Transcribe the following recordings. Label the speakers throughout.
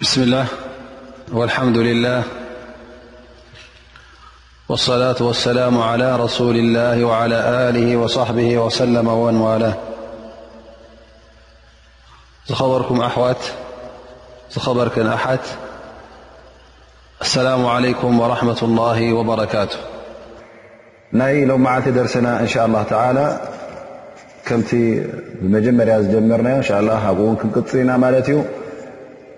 Speaker 1: بسم الله والحمد لله والصلاة والسلام على رسول الله وعلى آله وصحبه وسلم ومنواله خبركم أحو خبركم أحت السلام عليكم ورحمة الله وبركاته
Speaker 2: لو معت درسنا إن شاء الله تعالى كت ممر مرنا إن شاء لله نا مل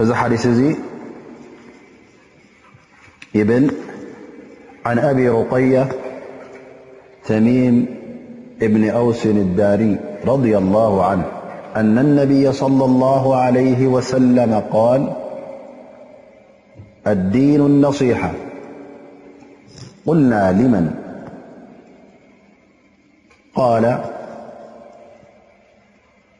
Speaker 2: እዚ ሓዲ እዚ ب عن أبي رقية تميم بن أوس الداري - رضي الله عنه أن النبي - صلى الله عليه وسلم -قال الدين النصيحة قلنا لمن قال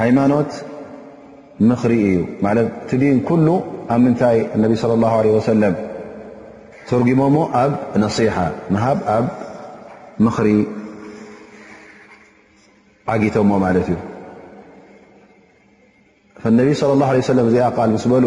Speaker 2: ሃይማኖት ምኽሪ እዩ ማለት እቲ ዲን ኩሉ ኣብ ምንታይ እነቢ ስለ ላ ለ ወሰለም ተርጉሞሞ ኣብ ነሲሓ ምሃብ ኣብ ምኽሪ ዓጊቶሞ ማለት እዩ ነቢ ስለ ላ ለ ሰለም እዚኣ ቃል ምስ በሉ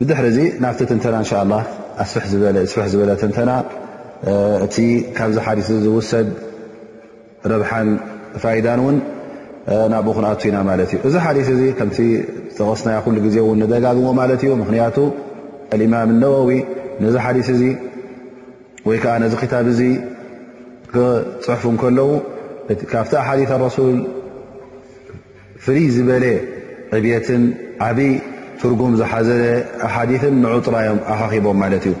Speaker 2: ብድሕሪ እዚ ናብቲ ትንተና እንሻ ኣላ ኣስፍሕ ዝበለ እስፍሕ ዝበለ ትንተና እቲ ካብዚ ሓዲስ እዚ ዝውሰድ ረብሓን ፋይዳን እውን ናብኡ ክንኣቱ ኢና ማለት እዩ እዚ ሓዲስ እዚ ከምቲ ዝጠቐስናዮ ኩሉ ግዜ እውን ንደጋግሞ ማለት እዩ ምክንያቱ እማም እነወዊ ነዚ ሓዲስ እዚ ወይ ከዓ ነዚ ክታብ እዚ ክፅሕፉ ከለዉ ካብቲ ኣሓዲት ኣረሱል ፍልይ ዝበለ ዕብየትን ዓብይ ትርጉም ዝሓዘለ ሓዲትን ንዑ ጥራዮም ኣኻኺቦም ማለት እዩ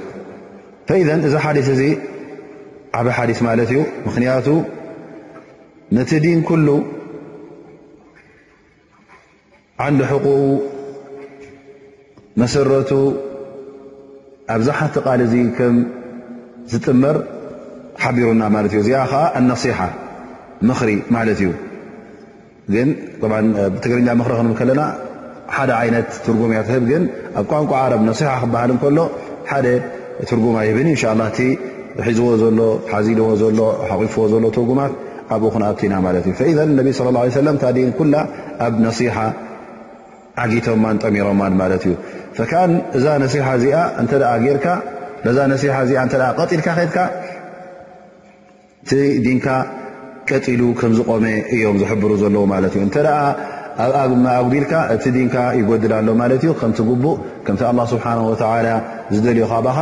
Speaker 2: ፈኢዘን እዚ ሓዲ እዚ ዓብ ሓዲ ማለት እዩ ምኽንያቱ ነቲ ዲን ኩሉ ዓንዲ ሕቁኡ መሰረቱ ኣብዛ ሓንቲ ቃል እዚ ከም ዝጥመር ሓቢሩና ማለት እዩ እዚኣ ከዓ ኣነሲሓ ምኽሪ ማለት እዩ ግን ብትግርኛ ምኽሪ ክንብ ከለና ሓደ ዓይነት ትርጉም እያ ትህብ ግን ኣብ ቋንቋ ዓረብ ነሲሓ ክበሃል እንከሎ ሓደ ትርጉም ኣይህብን እንሻ ላ እቲ ሒዝዎ ዘሎ ሓዚልዎ ዘሎ ሓቂፍዎ ዘሎ ትርጉማት ኣብኡ ክንኣቲና ማለት እዩ ፈኢዘ ነቢ ስለ ላ ሰለም ታዲን ኩላ ኣብ ነሲሓ ዓጊቶማን ጠሚሮማን ማለት እዩ ፈካን እዛ ነሲሓ እዚኣ እንተ ጌርካ ነዛ ነሲሓ እዚኣ እተ ቀጢልካ ከትካ እቲ ዲንካ ቀጢሉ ከም ዝቆመ እዮም ዝሕብሩ ዘለዉ ማለት እዩ እተ ኣኣጉዲልካ እቲ ዲንካ ይጎድል ኣሎ ማለት እዩ ከምቲ ጉቡእ ከምቲ ኣላ ስብሓን ወተላ ዝደልዮ ካባኻ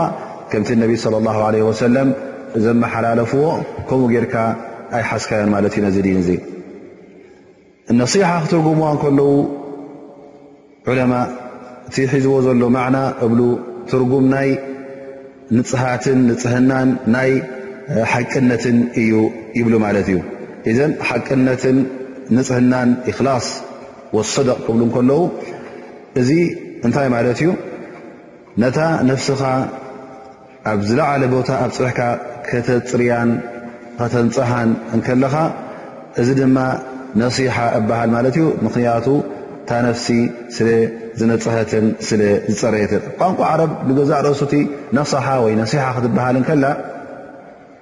Speaker 2: ከምቲ ነቢ ስለ ላ ለ ወሰለም ዘመሓላለፍዎ ከምኡ ጌርካ ኣይሓዝካዮን ማለት እዩ ነዚ ዲን እዚ ነሲሓ ክትርጉምዋ እንከለዉ ዑለማ እቲ ሒዝዎ ዘሎ ማዕና እብሉ ትርጉም ናይ ንፅሃትን ንፅህናን ናይ ሓቅነትን እዩ ይብሉ ማለት እዩ እዘን ሓቅነትን ንፅህናን እክላስ ወሰደቕ ክብሉ ከለዉ እዚ እንታይ ማለት እዩ ነታ ነፍስኻ ኣብ ዝለዓለ ቦታ ኣብፅሕካ ከተፅርያን ከተንፅሃን እንከለኻ እዚ ድማ ነሲሓ እበሃል ማለት እዩ ምኽንያቱ እታ ነፍሲ ስለ ዝነፅሀትን ስለ ዝፀረየትን ቋንቋ ዓረብ ንገዛእ ርእሱቲ ነሳሓ ወይ ነሲሓ ክትበሃል እንከላ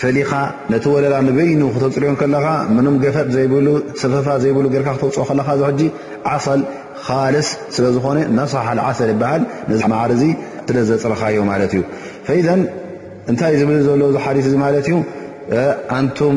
Speaker 2: ፈሊኻ ነቲ ወለላ ንበይኑ ክተጽርዮ ከለኻ ምንም ገፈጥ ዘይብሉ ሰፈፋ ዘይብሉ ጌርካ ክተውጽኦ ከለኻ እዚ ሕጂ ዓሰል ካልስ ስለ ዝኾነ ነሳሓ ዓሰል ይበሃል ነዚ መዓር እዚ ስለ ዘጽረኻዮ ማለት እዩ ፈኢዘን እንታይ ዝብል ዘሎ እዚ ሓዲስ እዚ ማለት እዩ ኣንቱም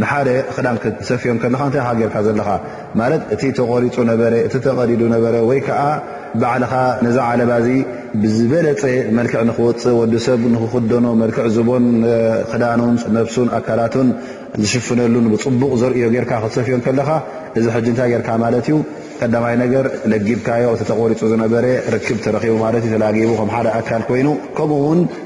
Speaker 2: ንሓደ ክዳን ክትሰፍዮ ከለኻ እንታይ ኢኻ ጌርካ ዘለኻ ማለት እቲ ተቖሪጹ ነበረ እቲ ተቐዲዱ ነበረ ወይ ከኣ ባዕልኻ ነዚ ዓለባ እዚ ብዝበለጸ መልክዕ ንኽወጽእ ወዲ ሰብ ንኽኽደኖ መልክዕ ዝቦን ክዳኑን ነብሱን ኣካላቱን ዝሽፍነሉን ብጽቡቕ ዘርእዮ ጌርካ ክትሰፍዮ ከለኻ እዚ ሕጂ እንታይ ጌርካ ማለት እዩ ቀዳማይ ነገር ለጊብካዮ እቲ ተቖሪጹ ዝነበረ ርክብ ተረኺቡ ማለት እዩ ተላጊቡ ከም ሓደ ኣካል ኮይኑ ከምኡ ውን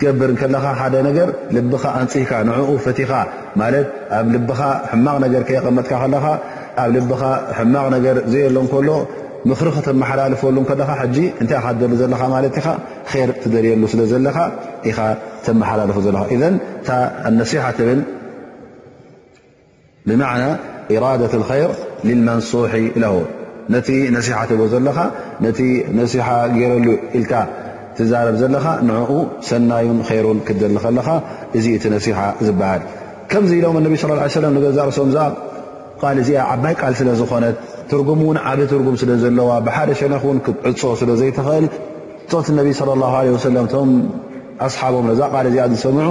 Speaker 2: ክትገብር እንከለኻ ሓደ ነገር ልብኻ ኣንጽህካ ንዕኡ ፈቲኻ ማለት ኣብ ልብኻ ሕማቕ ነገር ከየቐመጥካ ከለኻ ኣብ ልብኻ ሕማቕ ነገር ዘየሎ እንከሎ ምኽሪ ክተመሓላልፈሉ ከለኻ ሕጂ እንታይ ካ ትደሊ ዘለኻ ማለት ኢኻ ር ትደልየሉ ስለ ዘለኻ ኢኻ ተመሓላልፉ ዘለኻ እዘን እታ ኣነሲሓ ትብል ብማዕና ኢራደት ልኸይር ልልመንሱሒ ለሁ ነቲ ነሲሓ ትህቦ ዘለኻ ነቲ ነሲሓ ገይረሉ ኢልካ ትዛረብ ዘለኻ ንዕኡ ሰናዩን ኸይሩን ክትደሊ ከለኻ እዚ እቲ ነሲሓ ዝበሃል ከምዚ ኢሎም እነቢ ስ ላ ሰለም ንገዛእ ርሶም እዛ ቃል እዚኣ ዓባይ ቃል ስለ ዝኾነት ትርጉም እውን ዓብ ትርጉም ስለ ዘለዋ ብሓደ ሸነኽ እውን ክትዕፆ ስለ ዘይትኽእል እቶት እነቢ ለ ለ ወሰለም ቶም ኣስሓቦም ነዛ ቃል እዚኣ ዝሰምዑ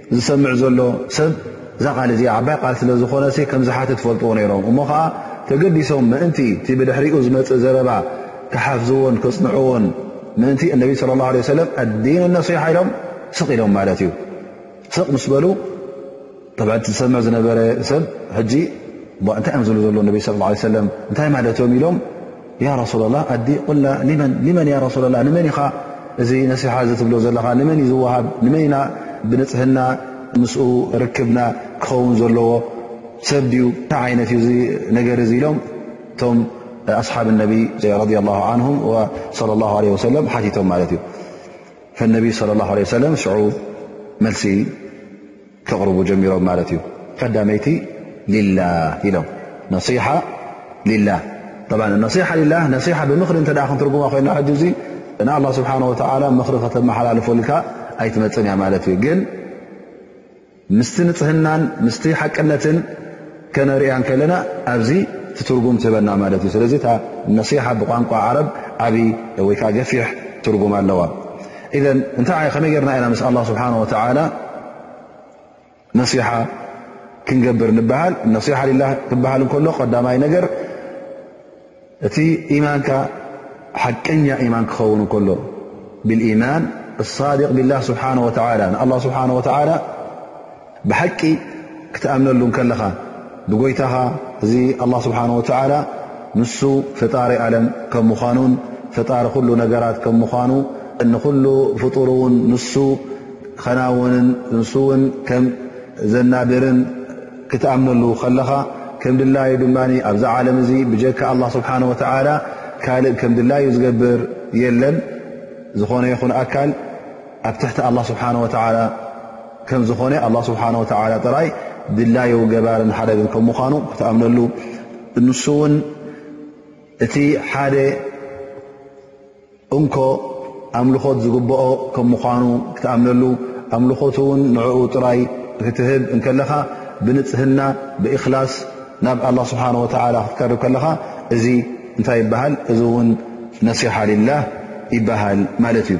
Speaker 2: ዝሰምዕ ዘሎ ሰብ እዛ ቃል እዚ ዓባይ ቃል ስለ ዝኾነ ከም ዝሓትት ፈልጥዎ ነይሮም እሞ ከዓ ተገዲሶም ምእንቲ እቲ ብድሕሪኡ ዝመፅእ ዘረባ ክሓፍዝዎን ከፅንዕዎን ምእንቲ እነቢ ስለ ላ ለ ሰለም ኣዲን ኣነስሓ ኢሎም ስቕ ኢሎም ማለት እዩ ስቕ ምስ በሉ ብ ዝሰምዕ ዝነበረ ሰብ ሕጂ እንታይ እዮም ዝብሉ ዘሎ ነቢ ስ ሰለም እንታይ ማለትእዮም ኢሎም ያ ረሱላ ላ ኣዲ ቁላ ሊመን ሊመን ያ ረሱላ ላ ንመን ኢኻ እዚ ነሲሓ እዚ ትብሎ ዘለኻ ንመን እዩ ዝወሃብ ንመን ኢና ብንፅህና ምስኡ ርክብና ክኸውን ዘለዎ ሰብ ድዩ እንታይ ዓይነት እዩ ነገር እዚ ኢሎም እቶም ኣስሓብ ነቢ ረ ላ ዓን ለ ላ ለ ወሰለም ሓቲቶም ማለት እዩ ፈነቢ ለ ላ ለ ሰለም ሽዑ መልሲ ከቕርቡ ጀሚሮም ማለት እዩ ቀዳመይቲ ሊላ ኢሎም ነሲሓ ሊላ ነሲሓ ሊላ ነሲሓ ብምኽሪ እተ ክንትርጉማ ኮይና ሕጂ እዙ ን ኣላ ስብሓን ወተላ ምኽሪ ከተመሓላልፈልካ ኣይትመፅን እያ ማለት እዩ ግን ምስቲ ንፅህናን ምስቲ ሓቅነትን ከነርእያ እንከለና ኣብዚ ትትርጉም ትህበና ማለት እዩ ስለዚ እታ ነሲሓ ብቋንቋ ዓረብ ዓብይ ወይ ከዓ ገፊሕ ትርጉም ኣለዋ ኢዘ እንታይ ከመይ ገርና ኢና ምስ ኣላ ስብሓን ወተዓላ ነሲሓ ክንገብር ንበሃል ነሲሓ ሊላ ክበሃል እንከሎ ቀዳማይ ነገር እቲ ኢማንካ ሓቀኛ ኢማን ክኸውን ከሎ ብልኢማን ኣሳድቅ ብላህ ስብሓን ወተላ ንኣላ ስብሓን ወተላ ብሓቂ ክትኣምነሉ እንከለኻ ብጎይታኻ እዚ ኣላ ስብሓን ወተላ ንሱ ፈጣሪ ኣለም ከም ምዃኑን ፈጣሪ ኩሉ ነገራት ከም ምዃኑ ንኩሉ ፍጡር እውን ንሱ ኸናውንን ንሱ እውን ከም ዘናብርን ክትኣምነሉ ከለኻ ከም ድላዩ ድማ ኣብዛ ዓለም እዚ ብጀካ ኣላ ስብሓን ወተዓላ ካልእ ከም ድላዩ ዝገብር የለን ዝኾነ ይኹን ኣካል ኣብ ትሕቲ ኣላ ስብሓን ወተዓላ ከም ዝኾነ ኣላ ስብሓን ወተዓላ ጥራይ ድላዩ ገባርን ሓደግን ከም ምዃኑ ክትኣምነሉ ንሱ እውን እቲ ሓደ እንኮ ኣምልኾት ዝግብኦ ከም ምዃኑ ክትኣምነሉ፣ ኣምልኾት እውን ንዕኡ ጥራይ ክትህብ እንከለኻ፣ ብንጽህና ብእኽላስ ናብ ኣላህ ስብሓነሁ ወተዓላ ክትቀርብ ከለኻ፣ እዚ እንታይ ይበሃል? እዚ እውን ነሲሓ ሊላህ ይበሃል ማለት እዩ።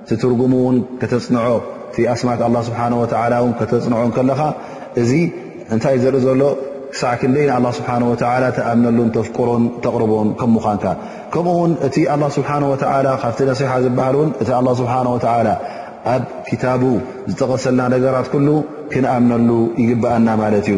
Speaker 2: እቲ ትርጉሙ ውን ከተጽንዖ እቲ ኣስማት ኣላ ስብሓን ወተዓላ ውን ከተጽንዖ ከለኻ እዚ እንታይ እዩ ዘርኢ ዘሎ ክሳዕ ክንደይ ንኣላ ስብሓን ወተዓላ ተኣምነሉን ተፍቅሮን ተቕርቦን ከም ምዃንካ ከምኡ ውን እቲ ኣላ ስብሓን ወተዓላ ካብቲ ነሲሓ ዝበሃል ውን እቲ ኣላ ስብሓን ወተዓላ ኣብ ክታቡ ዝጠቐሰልና ነገራት ኩሉ ክንኣምነሉ ይግብኣና ማለት እዩ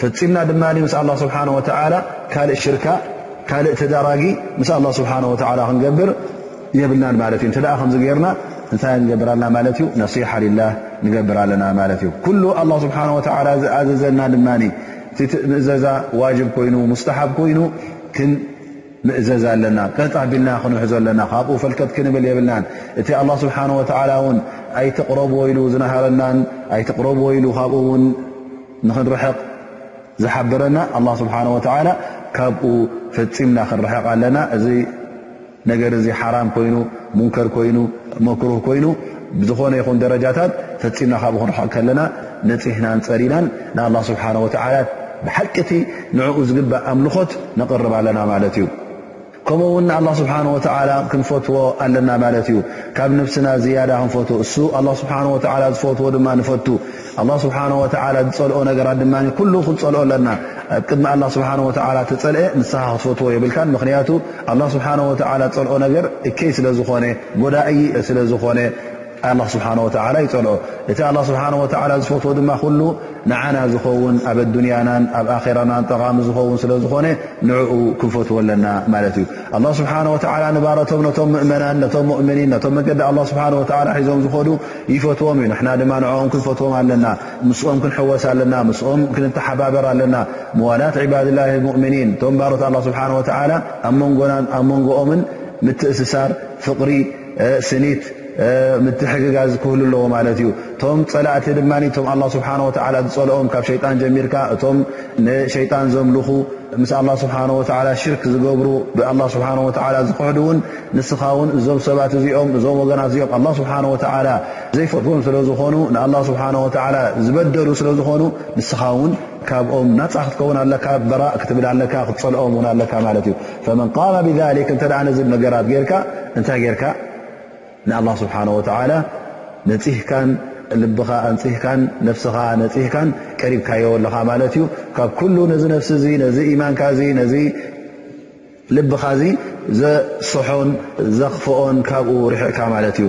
Speaker 2: ፈፂምና ድማ ምስ ኣላ ስብሓን ወተዓላ ካልእ ሽርካ ካልእ ተዳራጊ ምስ ኣላ ስብሓን ወተዓላ ክንገብር የብልናን ማለት እዩ እንተደኣ ከምዚ ገይርና እንታይ ንገብር ኣለና ማለት እዩ ነሲሓ ልላህ ንገብር ኣለና ማለት እዩ ኩሉ ኣላ ስብሓን ወተዓላ ዝኣዘዘና ድማ ምእዘዛ ዋጅብ ኮይኑ ሙስተሓብ ኮይኑ ክንምእዘዝ ኣለና ቀጥ ኣቢልና ክንውሕዞ ኣለና ካብኡ ፈልከት ክንብል የብልናን እቲ ኣላ ስብሓን ወተዓላ እውን ኣይትቕረብዎ ኢሉ ዝነሃረናን ኣይትቕረብዎ ኢሉ ካብኡ እውን ንኽንርሕቕ ዝሓበረና ኣላ ስብሓን ወተዓላ ካብኡ ፈፂምና ክንርሕቕ ኣለና እዚ ነገር እዚ ሓራም ኮይኑ ሙንከር ኮይኑ መክሩህ ኮይኑ ብዝኾነ ይኹን ደረጃታት ፈፂምና ካብኡ ክንርሕቕ ከለና ነፅህናን ፀሪናን ንኣላ ስብሓን ወተዓላ ብሓቂቲ ንዕኡ ዝግባእ ኣምልኾት ነቕርብ ኣለና ማለት እዩ ከምኡ ውን ንኣላህ ስብሓን ወተዓላ ክንፈትዎ ኣለና ማለት እዩ ካብ ነብስና ዝያዳ ክንፈትዎ እሱ ኣላ ስብሓን ወተዓላ ዝፈትዎ ድማ ንፈቱ ኣላ ስብሓን ወተዓላ ዝፀልኦ ነገራት ድማ ኩሉ ክንፀልኦ ኣለና ኣብ ቅድሚ ኣላ ስብሓን ወተዓላ ተፀልአ ንስኻ ክትፈትዎ የብልካን ምክንያቱ ኣላ ስብሓን ወተዓላ ዝፀልኦ ነገር እከይ ስለ ዝኾነ ጎዳእይ ስለ ዝኾነ ኣላህ ስብሓን ወተዓላ ይፀልኦ እቲ ኣላ ስብሓን ወተዓላ ዝፈትዎ ድማ ኩሉ ንዓና ዝኸውን ኣብ ኣዱንያናን ኣብ ኣኼራናን ጠቓሚ ዝኸውን ስለ ዝኾነ ንዕኡ ክንፈትዎ ኣለና ማለት እዩ ኣላ ስብሓን ወተዓላ ንባረቶም ነቶም ምእመናን ነቶም ሙእምኒን ነቶም መገዲ ኣላ ስብሓን ወተዓላ ሒዞም ዝኾዱ ይፈትዎም እዩ ንሕና ድማ ንዕኦም ክንፈትዎም ኣለና ምስኦም ክንሕወስ ኣለና ምስኦም ክንተሓባበር ኣለና መዋላት ዕባድላ ሙእምኒን እቶም ባሮት ኣላ ስብሓን ወተዓላ ኣብ መንጎናን ኣብ መንጎኦምን ምትእስሳር ፍቕሪ ስኒት ምትሕግጋዝ ክህሉ ኣለዎ ማለት እዩ እቶም ፀላእቲ ድማ እቶም ኣላ ስብሓን ወላ ዝፀልኦም ካብ ሸይጣን ጀሚርካ እቶም ንሸይጣን ዘምልኹ ምስ ኣላ ስብሓን ወላ ሽርክ ዝገብሩ ብኣላ ስብሓን ወላ ዝክሕዱ እውን ንስኻ እውን እዞም ሰባት እዚኦም እዞም ወገናት እዚኦም ኣላ ስብሓን ወላ ዘይፈትዎም ስለ ዝኾኑ ንኣላ ስብሓን ወላ ዝበደሉ ስለ ዝኾኑ ንስኻ እውን ካብኦም ናፃ ክትከውን ኣለካ በራእ ክትብል ኣለካ ክትፀልኦም እውን ኣለካ ማለት እዩ ፈመን ቃመ ብሊክ እንተ ነዚ ነገራት ጌርካ እንታይ ጌርካ ንኣላ ስብሓን ወተላ ነፅህካን ልብኻ ኣንፅህካን ነፍስኻ ነፅህካን ቀሪብካዮ ኣለኻ ማለት እዩ ካብ ኩሉ ነዚ ነፍሲ እዚ ነዚ ኢማንካ እዚ ነዚ ልብኻ እዚ ዘስሖን ዘኽፍኦን ካብኡ ርሕቕካ ማለት እዩ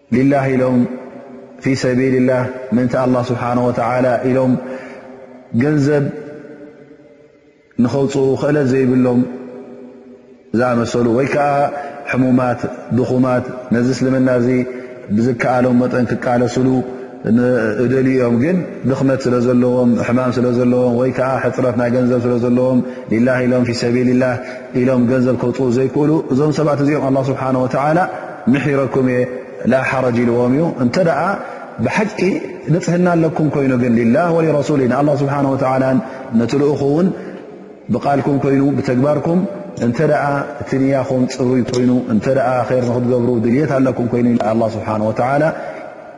Speaker 2: ሊላህ ኢሎም ፊ ሰቢልላህ ምእንቲ ኣላ ስብሓን ወተላ ኢሎም ገንዘብ ንኸውፅኡ ክእለት ዘይብሎም ዝኣመሰሉ ወይ ከዓ ሕሙማት ድኹማት ነዚ እስልምና እዚ ብዝከኣሎም መጠን ክቃለስሉ እደልዩ እዮም ግን ድኽመት ስለ ዘለዎም ሕማም ስለ ዘለዎም ወይ ከዓ ሕፅረት ናይ ገንዘብ ስለ ዘለዎም ሊላ ኢሎም ፊ ሰቢልላ ኢሎም ገንዘብ ከውፅ ዘይክእሉ እዞም ሰባት እዚኦም ኣላ ስብሓን ወተላ ምሒረኩም እየ ላሓረጅ ኢልዎም እዩ እንተ ደኣ ብሓቂ ንፅህና ኣለኩም ኮይኑ ግን ሊላ ወይ ረሱሊ ንኣላ ስብሓን ወተላ ነቲ ልእኹ እውን ብቓልኩም ኮይኑ ብተግባርኩም እንተ ደኣ እቲ ንያኹም ፅሩይ ኮይኑ እንተ ር ንክትገብሩ ድልት ኣለኩም ኮይኑ ላ ስብሓን ወተላ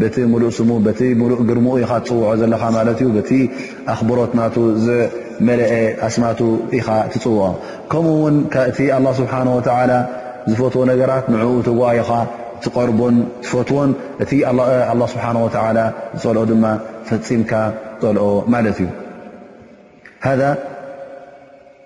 Speaker 2: በቲ ምሉእ ስሙ በቲ ምሉእ ግርምኡ ኢኻ ትጽውዖ ዘለኻ ማለት እዩ በቲ ኣኽብሮት ናቱ ዝመልአ ኣስማቱ ኢኻ ትጽውዖ ከምኡ ውን እቲ ኣላ ስብሓን ወተዓላ ዝፈትዎ ነገራት ንዕኡ ተጓዩ ኻ ትቐርቦን ትፈትዎን እቲ ኣላ ስብሓን ወተዓላ ዝጸልኦ ድማ ፈጺምካ ትጸልኦ ማለት እዩ ሃ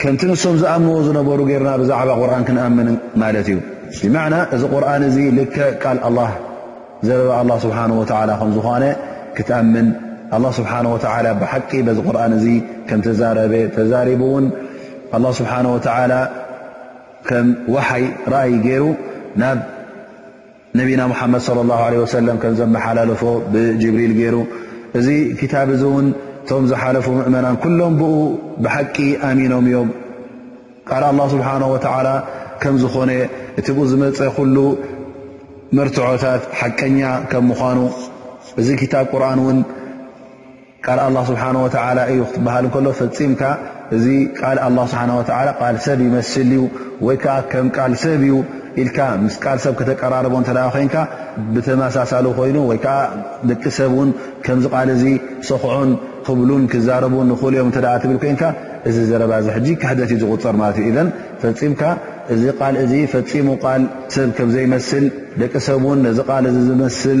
Speaker 2: ከምቲ ንሶም ዝኣምንዎ ዝነበሩ ገርና ብዛዕባ ቁርን ክንኣምን ማለት እዩ ብማዕና እዚ ቁርን እዚ ልክዕ ቃል ኣላ ዘረባ ኣላ ስብሓን ወተላ ከምዝኾነ ክትኣምን ኣላ ስብሓን ወተላ ብሓቂ በዚ ቁርን እዚ ከም ተዛረበ ተዛሪቡ እውን ኣላ ስብሓን ወተላ ከም ወሓይ ርኣይ ገይሩ ናብ ነቢና ሙሓመድ صለ ላሁ ለ ወሰለም ከም ዘመሓላለፎ ብጅብሪል ገይሩ እዚ ክታብ እዚ እውን እቶም ዝሓለፉ ምእመናን ኩሎም ብኡ ብሓቂ ኣሚኖም እዮም ቃል ኣላ ስብሓን ወተላ ከም ዝኾነ እቲ ብኡ ዝመፀ ኩሉ መርትዖታት ሓቀኛ ከም ምዃኑ እዚ ክታብ ቁርን እውን ቃል ኣላህ ስብሓን ወተዓላ እዩ ክትበሃል እንከሎ ፈፂምካ እዚ ቃል ኣላ ስብሓን ወተዓላ ቃል ሰብ ይመስል እዩ ወይ ከዓ ከም ቃል ሰብ እዩ ኢልካ ምስ ቃል ሰብ ከተቀራርቦ እንተ ኮይንካ ብተመሳሳሊ ኮይኑ ወይ ከዓ ደቂ ሰብ እውን ከምዚ ቃል እዚ ሰክዑን ክብሉን ክዛረቡን ንኽእሉ እዮም እተ ትብል ኮይንካ እዚ ዘረባ እዚ ሕጂ ክሕደት እዩ ዝቁፀር ማለት እዩ እዘን ፈፂምካ እዚ ቃል እዚ ፈፂሙ ቃል ሰብ ከምዘይመስል ደቂ ሰብ እውን ነዚ ቃል እዚ ዝመስል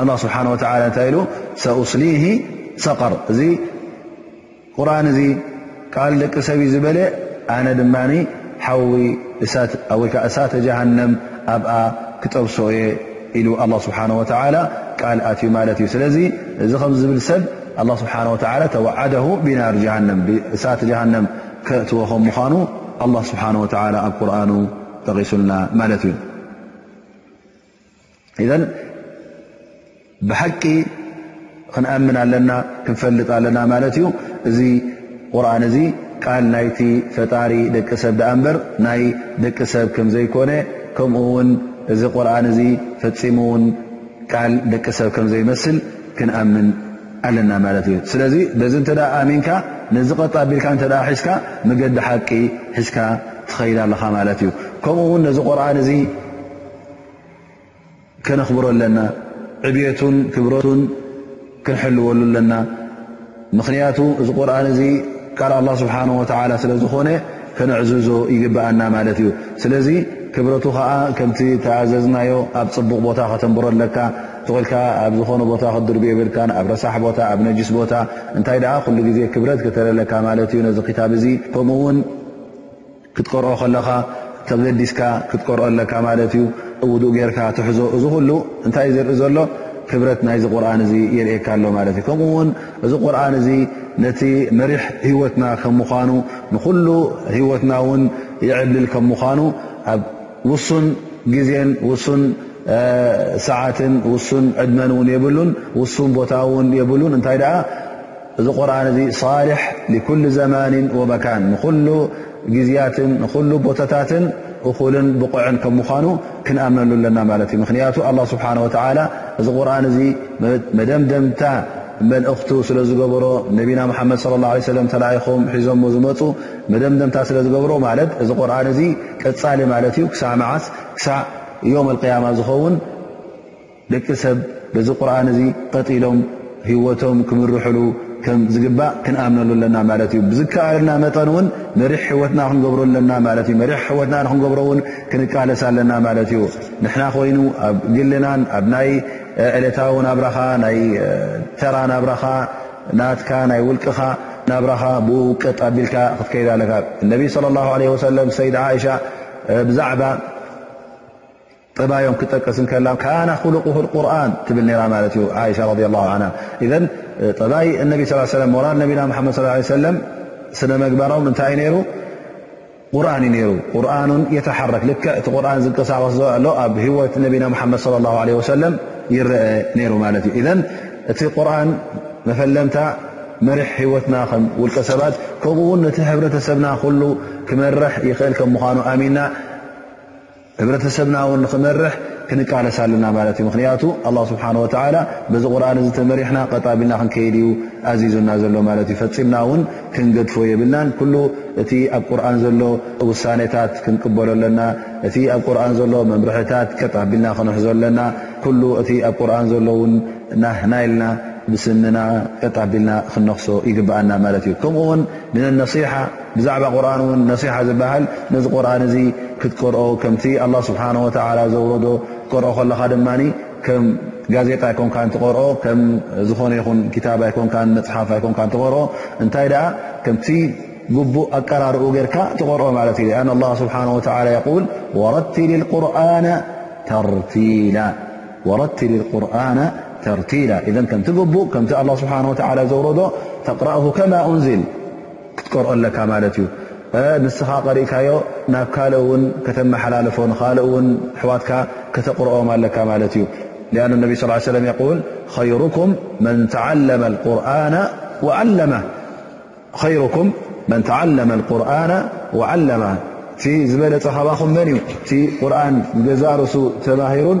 Speaker 2: ኣላህ ስብሓን ወተዓላ እንታይ ኢሉ ሰኡስሊሂ ሰቐር እዚ ቁርን እዚ ቃል ደቂ ሰብ እዩ ዝበለ ኣነ ድማ ሓዊ እሳት ወይ ከዓ እሳተ ጀሃንም ኣብኣ ክጠብሶ እየ ኢሉ ኣላ ስብሓን ወተዓላ ቃል ኣትዩ ማለት እዩ ስለዚ እዚ ከም ዝብል ሰብ ኣላ ስብሓን ወተዓላ ተዋዓደሁ ቢናር ጀሃንም ብእሳት ጀሃንም ከእትዎ ከም ምዃኑ ኣላ ስብሓን ወተዓላ ኣብ ቁርኑ ጠቒሱልና ማለት እዩ ኢዘን ብሓቂ ክንኣምን ኣለና ክንፈልጥ ኣለና ማለት እዩ እዚ ቁርን እዚ ቃል ናይቲ ፈጣሪ ደቂ ሰብ ድኣ እምበር ናይ ደቂ ሰብ ከም ዘይኮነ ከምኡ ውን እዚ ቁርን እዚ ፈፂሙ ውን ቃል ደቂ ሰብ ከም ዘይመስል ክንኣምን ኣለና ማለት እዩ ስለዚ በዚ እንተ ኣሚንካ ነዚ ቐጣ ኣቢልካ እተ ሒዝካ መገዲ ሓቂ ሒዝካ ትኸይድ ኣለኻ ማለት እዩ ከምኡ ውን ነዚ ቁርን እዚ ከነኽብሮ ኣለና ዕብየቱን ክብረቱን ክንሕልወሉ ኣለና ምኽንያቱ እዚ ቁርን እዚ ቃል ኣላ ስብሓን ወላ ስለ ዝኾነ ከነዕዝዞ ይግብኣና ማለት እዩ ስለዚ ክብረቱ ከዓ ከምቲ ተኣዘዝናዮ ኣብ ፅቡቕ ቦታ ከተንብሮ ኣለካ ትኽልካ ኣብ ዝኾነ ቦታ ክትድርብ የብልካን ኣብ ረሳሕ ቦታ ኣብ ነጅስ ቦታ እንታይ ደኣ ኩሉ ግዜ ክብረት ክተለለካ ማለት እዩ ነዚ ክታብ እዚ ከምኡውን ክትቀርኦ ከለኻ ተገዲስካ ክትቀርኦ ኣለካ ማለት እዩ። ውዱእ ጌርካ ትሕዞ እዚ ኩሉ እንታይ እዩ ዘርኢ ዘሎ ክብረት ናይዚ ቁርን እዚ የርእካ ኣሎ ማለት እዩ። ከምኡ ውን እዚ ቁርን እዚ ነቲ መሪሕ ህይወትና ከም ምዃኑ ንኩሉ ህይወትና ውን ይዕብልል ከም ምዃኑ ኣብ ውሱን ግዜን ውሱን ሰዓትን ውሱን ዕድመን ውን የብሉን ውሱን ቦታ ውን የብሉን እንታይ ደኣ እዚ ቁርን እዚ ሳልሕ ሊኩል ዘማንን ወመካን ንኩሉ ግዝያትን ንኩሉ ቦታታትን እኩልን ብቑዕን ከም ምዃኑ ክንኣምነሉ ኣለና ማለት እዩ ምክንያቱ ኣላ ስብሓን ወተላ እዚ ቁርን እዚ መደምደምታ መልእኽቱ ስለ ዝገብሮ ነቢና ሓመድ ለ ላ ሰለም ተላኢኹም ሒዞሞ ዝመፁ መደምደምታ ስለ ዝገብሮ ማለት እዚ ቁርን እዚ ቀፃሊ ማለት እዩ ክሳዕ መዓስ ክሳዕ ዮም ኣልቅያማ ዝኸውን ደቂ ሰብ በዚ ቁርን እዚ ቐጢሎም ህወቶም ክምርሕሉ ከም ዝግባእ ክንኣምነሉ ኣለና ማለት እዩ ብዝከኣለና መጠን እውን መሪሕ ህወትና ክንገብሮ ኣለና ማለት እዩ መሪሕ ህወትና ንክንገብሮ እውን ክንቃለስ ኣለና ማለት እዩ ንሕና ኮይኑ ኣብ ግልናን ኣብ ናይ ዕለታዊ ናብራኻ ናይ ተራ ናብራኻ ናትካ ናይ ውልቅኻ ናብራኻ ብኡ ቀጥ ኣቢልካ ክትከይድ ኣለካ እነቢ ለ ላ ለ ወሰለም ሰይድ ዓእሻ ብዛዕባ ጠባዮም ክጠቀስ እንከላ ካና ኹሉቁሁ ልቁርን ትብል ነራ ማለት እዩ ዓይሻ ረድ ላ ዓና እዘን ጠባይ እነቢ ስ ሰለም ሞራል ነቢና ሓመድ ስ ለ ሰለም ስነ መግባሮም እንታይ እዩ ነይሩ ቁርን እዩ ነይሩ ቁርን ን የተሓረክ ልክዕ እቲ ቁርን ዝንቀሳቀስ ዘሎ ኣብ ህወት ነቢና ሓመድ ለ ላ ለ ወሰለም ይረአ ነይሩ ማለት እዩ እዘን እቲ ቁርን መፈለምታ መርሕ ህወትና ከም ውልቀ ሰባት ከምኡ ውን ነቲ ሕብረተሰብና ኩሉ ክመርሕ ይኽእል ከም ምኳኑ ኣሚና ህብረተሰብና ውን ንኽመርሕ ክንቃለስ ኣለና ማለት እዩ ምክንያቱ ኣላ ስብሓን ወተላ በዚ ቁርን እዚ ተመሪሕና ቀጣቢልና ክንከይድ እዩ ኣዚዙና ዘሎ ማለት እዩ ፈፂምና እውን ክንገድፎ የብልናን ኩሉ እቲ ኣብ ቁርን ዘሎ ውሳኔታት ክንቅበሎ ኣለና እቲ ኣብ ቁርን ዘሎ መምርሕታት ቀጣቢልና ክንሕዞ ኣለና ኩሉ እቲ ኣብ ቁርን ዘሎ ውን ናህና ኢልና ብስምና ቀጣቢልና ክነክሶ ይግብኣና ማለት እዩ ከምኡ ውን ምን ነሲሓ ብዛዕባ ቁርን እውን ነሲሓ ዝበሃል ነዚ ቁርን እዚ ክትቀርኦ ከምቲ ኣላ ስብሓን ወተላ ዘውረዶ ክትቀርኦ ከለኻ ድማ ከም ጋዜጣ ኣይኮንካ ትቐርኦ ከም ዝኾነ ይኹን ክታብ ኣይኮንካ መፅሓፍ ኣይኮንካ ትቐርኦ እንታይ ደኣ ከምቲ ግቡእ ኣቀራርኡ ጌርካ ትቐርኦ ማለት እዩ ኣን ኣላ ስብሓን ወተላ የቁል ወረትሊ ቁርን ተርቲላ ወረትሊ ቁርን ተርቲላ እዘን ከምቲ ግቡእ ከምቲ ኣላ ስብሓን ወተላ ዘውረዶ ተቕረእሁ ከማ እንዝል ክትቀርኦ ኣለካ ማለት እዩ ንስኻ ቀሪእካዮ ናብ ካልእ ውን ከተመሓላልፎ ንካልእ ውን ኣሕዋትካ ከተቕርኦም ኣለካ ማለት እዩ لኣን ነቢ ص ሰለም የقል ኹም መን ተዓለመ ቁርና ዓለማ እቲ ዝበለፀ ካባኹም መን እዩ እቲ ቁርን ገዛእ ርእሱ ተማሂሩን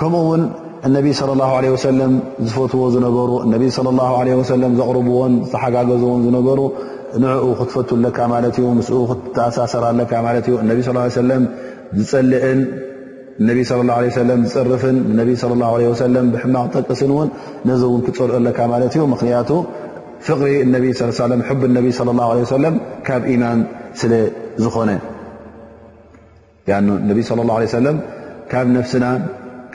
Speaker 2: ከምኡ ውን እነቢ صለ ላه ለ ወሰለም ዝፈትዎ ዝነበሩ እነቢ صለ ላ ለ ወሰለም ዘቕርብዎን ዝተሓጋገዝዎን ዝነበሩ ንዕኡ ክትፈቱ ኣለካ ማለት እዩ ምስ ክትተኣሳሰር ኣለካ ማለት እዩ እነቢ ስ ሰለም ዝፀልእን እነቢ ለ ላ ለ ሰለም ዝፅርፍን ንነቢ ለ ላ ለ ወሰለም ብሕማቕ ጠቅስን እውን ነዚ እውን ክፀልኦ ኣለካ ማለት እዩ ምኽንያቱ ፍቕሪ እነቢ ስ ሰለም ሕብ እነቢ ለ ላ ለ ወሰለም ካብ ኢማን ስለ ዝኾነ ሊኣኑ ነቢ ለ ላ ሰለም ካብ ነፍስና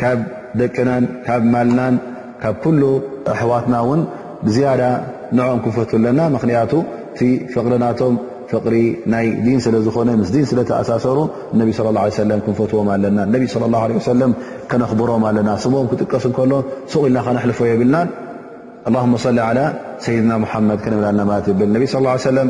Speaker 2: ካብ ደቅናን ካብ ማልናን ካብ ኩሉ ኣሕዋትና እውን ብዝያዳ ንዕኦም ክንፈቱ ኣለና ምክንያቱ እቲ ፍቕሪ ናቶም ፍቕሪ ናይ ዲን ስለ ዝኾነ ምስ ዲን ስለ ተኣሳሰሩ ነቢ ስለ ላ ሰለም ክንፈትዎም ኣለና ነቢ ስለ ላ ለ ሰለም ከነኽብሮም ኣለና ስሞም ክጥቀስ እንከሎ ሱቕ ኢልና ከነሕልፎ የብልናን ኣላሁመ ሰሊ ዓላ ሰይድና ሙሓመድ ክንብላና ማለት የብል ነቢ ስ ሰለም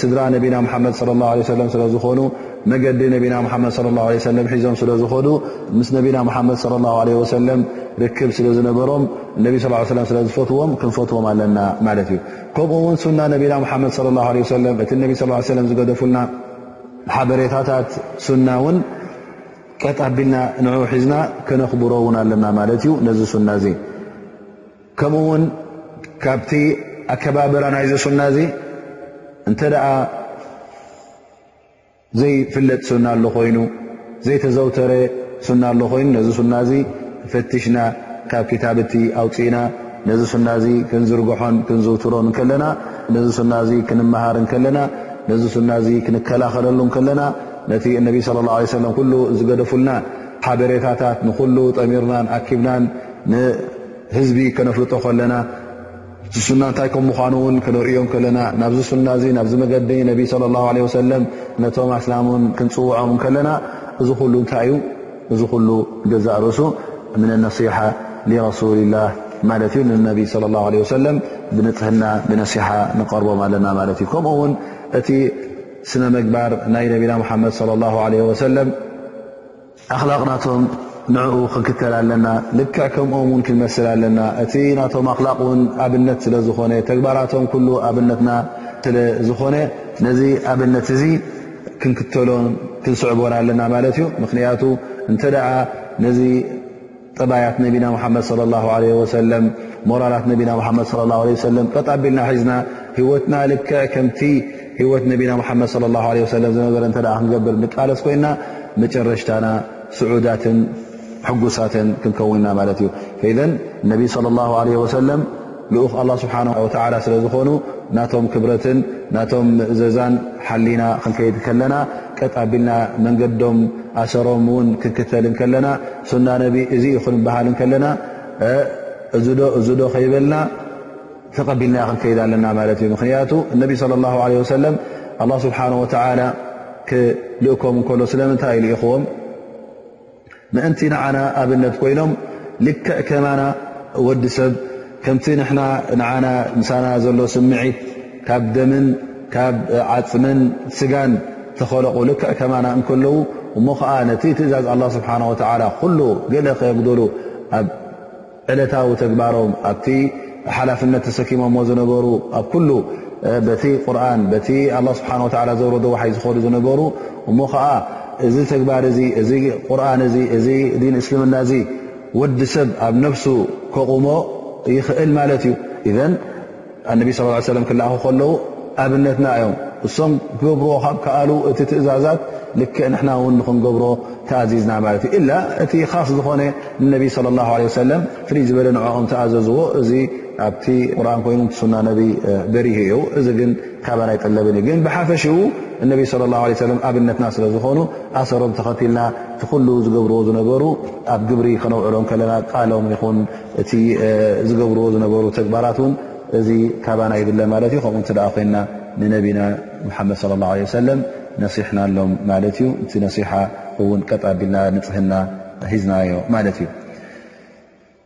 Speaker 2: ስድራ ነቢና ሙሓመድ ለ ላ ለ ሰለም ስለ ዝኾኑ መገዲ ነቢና ሙሓመድ ለ ላ ለ ሰለም ሒዞም ስለ ዝኸዱ ምስ ነቢና ሙሓመድ ለ ላ ለ ወሰለም ርክብ ስለ ዝነበሮም ነቢ ስ ሰለም ስለ ዝፈትዎም ክንፈትዎም ኣለና ማለት እዩ ከምኡ እውን ሱና ነቢና ሙሓመድ ለ ላ ለ ሰለም እቲ ነቢ ስ ሰለም ዝገደፉልና ሓበሬታታት ሱና እውን ቀጥ ኣቢልና ንዑ ሒዝና ከነኽብሮ እውን ኣለና ማለት እዩ ነዚ ሱና እዚ ከምኡ ውን ካብቲ ኣከባብራ ናይዚ ሱና እዚ እንተ ዘይፍለጥ ሱና ኣሎ ኮይኑ ዘይተዘውተረ ሱና ኣሎ ኮይኑ ነዚ ሱና እዚ ፈትሽና ካብ ክታብቲ ኣውፅእና ነዚ ሱና እዚ ክንዝርግሖን ክንዝውትሮን ከለና ነዚ ሱና እዚ ክንመሃር ከለና ነዚ ሱና እዚ ክንከላኸለሉ ከለና ነቲ እነቢ ስለ ላ ለ ሰለም ኩሉ ዝገደፉልና ሓበሬታታት ንኩሉ ጠሚርናን ኣኪብናን ህዝቢ ከነፍልጦ ከለና እዚ ሱና እንታይ ከም ምዃኑ እውን ክንርእዮም ከለና ናብዚ ሱና እዚ ናብዚ መገዲ ነቢ ስለ ላ ለ ወሰለም ነቶም ኣስላሙን ክንፅውዖም ከለና እዚ ኩሉ እንታይ እዩ እዚ ኩሉ ገዛእ ርእሱ ምን ነስሓ ሊረሱል ላ ማለት እዩ ንነቢ ስለ ላ ለ ወሰለም ብንፅህና ብነስሓ ንቀርቦም ኣለና ማለት እዩ ከምኡ ውን እቲ ስነ መግባር ናይ ነቢና ሙሓመድ ለ ላ ለ ወሰለም ኣኽላቕ ናቶም ንዕኡ ክንክተል ኣለና፣ ልክዕ ከምኦም እውን ክንመስል ኣለና። እቲ ናቶም ኣኽላቕ እውን ኣብነት ስለ ዝኾነ፣ ተግባራቶም ኩሉ ኣብነትና ስለ ዝኾነ፣ ነዚ ኣብነት እዚ ክንክተሎን ክንስዕቦን ኣለና ማለት እዩ። ምኽንያቱ እንተ ነዚ ጠባያት ነቢና ሙሓመድ صለ ላሁ ዓለይሂ ወሰለም ሞራላት ነቢና ሙሓመድ صለ ላሁ ዓለይሂ ወሰለም ቀጥ ኣቢልና ሒዝና ህይወትና ልክዕ ከምቲ ህይወት ነቢና ሙሓመድ صለ ላሁ ዓለይሂ ወሰለም ዝነበረ እንተ ደኣ ክንገብር ንቃለስ ኮይንና መጨረሽታና ስዑዳትን ሕጉሳትን ክንከውን ኢና ማለት እዩ ፈኢዘን ነቢይ صለ ላሁ ዓለይሂ ወሰለም ልኡኽ ኣላ ስብሓን ወተዓላ ስለ ዝኾኑ ናቶም ክብረትን ናቶም ምእዘዛን ሓሊና ክንከይድ ከለና ቀጥ ኣቢልና መንገዶም ኣሰሮም እውን ክንክተል ከለና ሱና ነቢ እዚ እዩ ክንበሃል እንከለና እዝዶ እዝዶ ከይበልና ተቐቢልናዮ ክንከይድ ኣለና ማለት እዩ ምክንያቱ እነቢ ለ ላ ለ ወሰለም ኣላ ስብሓን ወተላ ክልእኮም እንከሎ ስለምንታይ ይልእኹዎም ምእንቲ ንዓና ኣብነት ኮይኖም ልክዕ ከማና ወዲ ሰብ ከምቲ ንሕና ንዓና ምሳና ዘሎ ስምዒት ካብ ደምን ካብ ዓፅምን ስጋን ተኸለቑ ልክዕ ከማና እንከለዉ እሞ ከዓ ነቲ ትእዛዝ ኣላ ስብሓን ወተዓላ ኩሉ ገለ ከየጉደሉ ኣብ ዕለታዊ ተግባሮም ኣብቲ ሓላፍነት ተሰኪሞሞ ዝነበሩ ኣብ ኩሉ በቲ ቁርን በቲ ኣላ ስብሓን ወላ ዘውረዶ ዋሓይ ዝኸዱ ዝነበሩ እሞ ከዓ እዚ ተግባር እዚ እዚ ቁርን እዚ እዚ ዲን እስልምና እዚ ወዲ ሰብ ኣብ ነፍሱ ከቑሞ ይኽእል ማለት እዩ እዘን ኣነቢ ስ ሰለም ክለኣኹ ከለዉ ኣብነትና እዮም እሶም ክገብርዎ ካብ ክኣሉ እቲ ትእዛዛት ልክዕ ንሕና እውን ንክንገብሮ ተኣዚዝና ማለት እዩ ኢላ እቲ ካስ ዝኾነ ንነቢ ለ ላ ለ ሰለም ፍልይ ዝበለ ንዕኦም ተኣዘዝዎ እዚ ኣብቲ ቁርን ኮይኑ ሱና ነቢ በሪህ እዩ እዚ ግን ካባና ይጠለብን እዩ ግን ብሓፈሽኡ እነቢ ለ ላ ለ ሰለም ኣብነትና ስለ ዝኾኑ ኣሰሮም ተኸቲልና እቲ ኩሉ ዝገብርዎ ዝነበሩ ኣብ ግብሪ ከነውዕሎ ከለና ቃሎም ይኹን እቲ ዝገብርዎ ዝነበሩ ተግባራት ውን እዚ ካባና ይድለ ማለት እዩ ከምኡ እተ ኮይና ንነቢና ሙሓመድ صለ ላه ለ ሰለም ነሲሕናሎም ማለት እዩ እቲ ነሲሓ እውን ቀጣቢልና ንፅህና ሂዝናዮ ማለት እዩ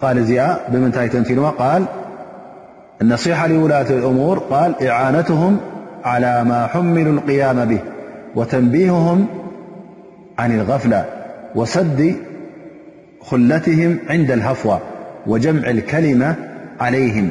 Speaker 2: قالزئا بمنتهتنن قال النصيحة لولاة الأمور قال إعانتهم على ما حملوا القيام به وتنبيههم عن الغفلة وصد خلتهم عند الهفوى وجمع الكلمة عليهم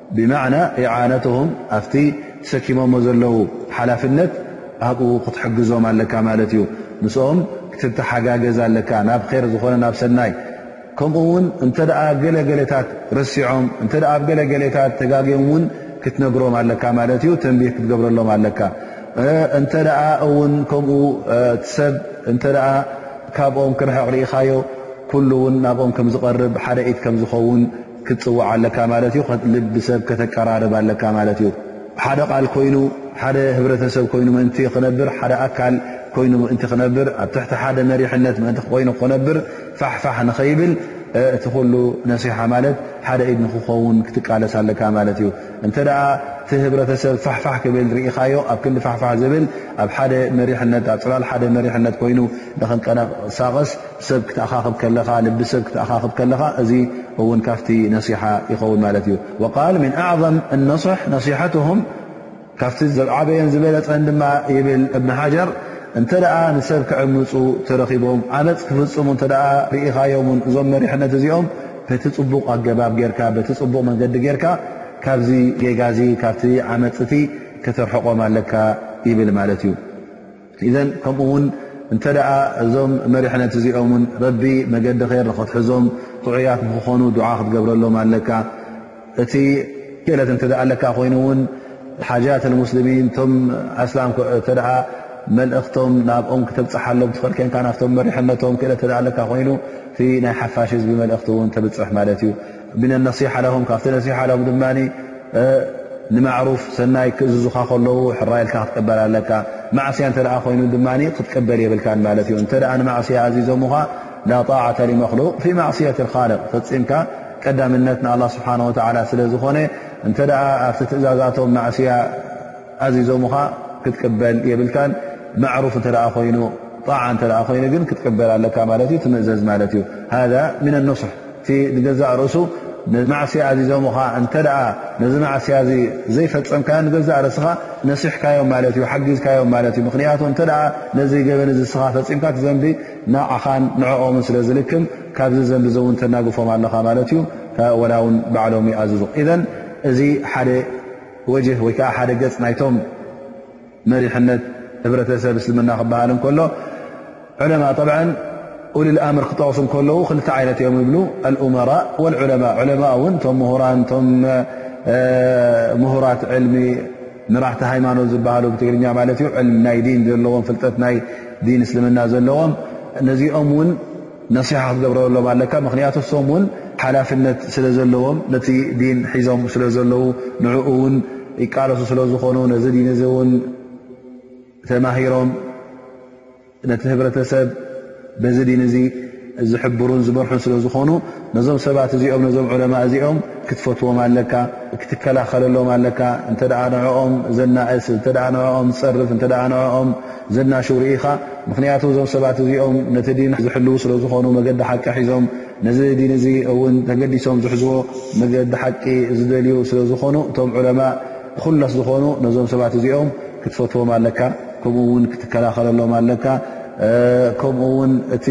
Speaker 2: ብማዕና ኢዓነትሁም ኣብቲ ተሰኪሞሞ ዘለዉ ሓላፍነት ኣብኡ ክትሕግዞም ኣለካ ማለት እዩ። ምስኦም ክትተሓጋገዝ ኣለካ ናብ ኼር ዝኾነ ናብ ሰናይ። ከምኡ ውን እንተ ገለ ገለታት ረሲዖም እንተ ኣብ ገለ ገለታት ተጋግዮም እውን ክትነግሮም ኣለካ ማለት እዩ። ተንቢህ ክትገብረሎም ኣለካ። እንተ እውን ከምኡ እቲ ሰብ እንተ ካብኦም ክርሕቕ ርኢኻዮ ኩሉ ውን ናብኦም ከም ዝቐርብ ሓደ ኢድ ከም ዝኸውን ክትጽውዕ ኣለካ ማለት እዩ። ልቢ ሰብ ከተቀራርብ ኣለካ ማለት እዩ። ሓደ ቃል ኮይኑ ሓደ ህብረተሰብ ኮይኑ ምእንቲ ክነብር ሓደ ኣካል ኮይኑ ምእንቲ ክነብር ኣብ ትሕቲ ሓደ መሪሕነት ምእንቲ ኮይኑ ክነብር ፋሕፋሕ ንኸይብል እቲ ኩሉ ነሲሓ ማለት ሓደ ኢድ ንክኸውን ክትቃለስ ኣለካ ማለት እዩ እንተ እቲ ህብረተሰብ ፋሕፋሕ ክብል ርኢኻዮ ኣብ ክንዲ ፋሕፋሕ ዝብል ኣብ ሓደ መሪሕነት ኣብ ፅላል ሓደ መሪሕነት ኮይኑ ንክንቀሳቐስ ሰብ ክትኣኻኽብ ከለኻ ልቢ ሰብ ክትኣኻኽብ ከለኻ እዚ እውን ካብቲ ነሲሓ ይኸውን ማለት እዩ ወቃል ምን ኣዕም እነስሕ ነሲሐትሁም ካብቲ ዝዓበየን ዝበለፀን ድማ ይብል እብኒ ሓጀር እንተ ደኣ ንሰብ ክዕምፁ ተረኺቦም ዓመፅ ክፍፅሙ እተ ርኢኻዮም ን እዞም መሪሕነት እዚኦም በቲ ፅቡቕ ኣገባብ ጌርካ በቲ ፅቡቕ መንገዲ ጌርካ ካብዚ ጌጋዚ ካብቲ ዓመፅቲ ከተርሕቖም ኣለካ ይብል ማለት እዩ ኢዘን ከምኡ ውን እንተ እዞም መሪሕነት እዚኦም ረቢ መገዲ ር ንክትሕዞም ጥዑያት ንክኾኑ ድዓ ክትገብረሎም ኣለካ እቲ ክእለት እተ ኣለካ ኮይኑ ውን ሓጃት ሙስልሚን ቶም ኣስላም እተ መልእኽቶም ናብኦም ክተብፅሓሎም ትኽእል ኮንካ ናፍቶም መሪሕነቶም ክእለት ኣለካ ኮይኑ ናይ ሓፋሽ ህዝቢ መልእኽቲ ውን ተብፅሕ ማለት እዩ ምን ነሲሓ ለሁም ካብቲ ነሲሓ ሎም ድማ ንማዕሩፍ ሰናይ ክእዝዙኻ ከለዉ ሕራይ ኢልካ ክትቅበል ኣለካ ማዕስያ እንተ ኮይኑ ድማ ክትቅበል የብልካ ማለት እዩ እንተ ንማዕስያ ኣዚዞምኻ ላ ጣዕተ ሊመክሉቅ ፊ ማዕስየት ልካልቅ ፈፂምካ ቀዳምነት ንኣላ ስብሓን ወተዓላ ስለ ዝኾነ እንተ ኣብቲ ትእዛዛቶም ማዕስያ ኣዚዞምኻ ክትቅበል የብልካን መዕሩፍ እተ ኮይኑ ጣዓ እተ ኮይኑ ግን ክትቅበል ኣለካ ማለት እዩ ትምእዘዝ ማለት እዩ ሃ ምነ ኖስሕ እቲ ንገዛእ ርእሱ ማዕስያ ኣዚዞምኻ እንተ ነዚ ማዕስያ እዚ ዘይፈፀምካዮ ንገዛእ ርእስኻ ነሲሕካዮም ማለት እዩ ሓጊዝካዮም ማለት እዩ ምክንያቱ እተ ነዚ ገበን እዚ ስኻ ፈፂምካ ትዘንቢ ንዓኻን ንዕኦምን ስለ ዝልክም ካብዚ ዘንቢ ዘውን ተናግፎም ኣለኻ ማለት እዩ ወላ እውን ባዕሎም ይኣዝዙ እዘ እዚ ሓደ ወጅህ ወይ ከዓ ሓደ ገፅ ናይቶም መሪሕነት ህብረተሰብ እስልምና ክበሃል እንከሎ ዑለማ ጠብዓ ኡሉል ኣምር ክጠቕሱ ከለዉ ክልተ ዓይነት እዮም ይብሉ ኣልኡመራ ወልዑለማ ዑለማ እውን እቶም ምሁራን እቶም ምሁራት ዕልሚ መራሕቲ ሃይማኖት ዝበሃሉ ብትግርኛ ማለት እዩ ዕልሚ ናይ ዲን ዘለዎም ፍልጠት ናይ ዲን እስልምና ዘለዎም ነዚኦም እውን ነሲሓ ክትገብረሎም ኣለካ ምክንያቱ እሶም ውን ሓላፍነት ስለ ዘለዎም ነቲ ዲን ሒዞም ስለ ዘለዉ ንዕኡ ውን ይቃለሱ ስለ ዝኾኑ ነዚ ዲን እዚ ውን ተማሂሮም ነቲ ህብረተሰብ በዚ ዲን እዚ ዝሕብሩን ዝመርሑን ስለ ዝኾኑ ነዞም ሰባት እዚኦም ነዞም ዑለማእ እዚኦም ክትፈትዎም ኣለካ ክትከላኸለሎም ኣለካ እንተ ንዕኦም ዘናእስ እተ ንኦም ዝፀርፍ እተ ንኦም ዘናሽው ርኢኻ ምኽንያቱ እዞም ሰባት እዚኦም ነቲ ዲን ዝሕልው ስለ ዝኾኑ መገዲ ሓቂ ሒዞም ነዚ ዲን እዚ እውን ተገዲሶም ዝሕዝዎ መገዲ ሓቂ ዝደልዩ ስለ ዝኾኑ እቶም ዑለማ ኩለስ ዝኾኑ ነዞም ሰባት እዚኦም ክትፈትዎም ኣለካ ከምኡ እውን ክትከላኸለሎም ኣለካ ከምኡ ውን እቲ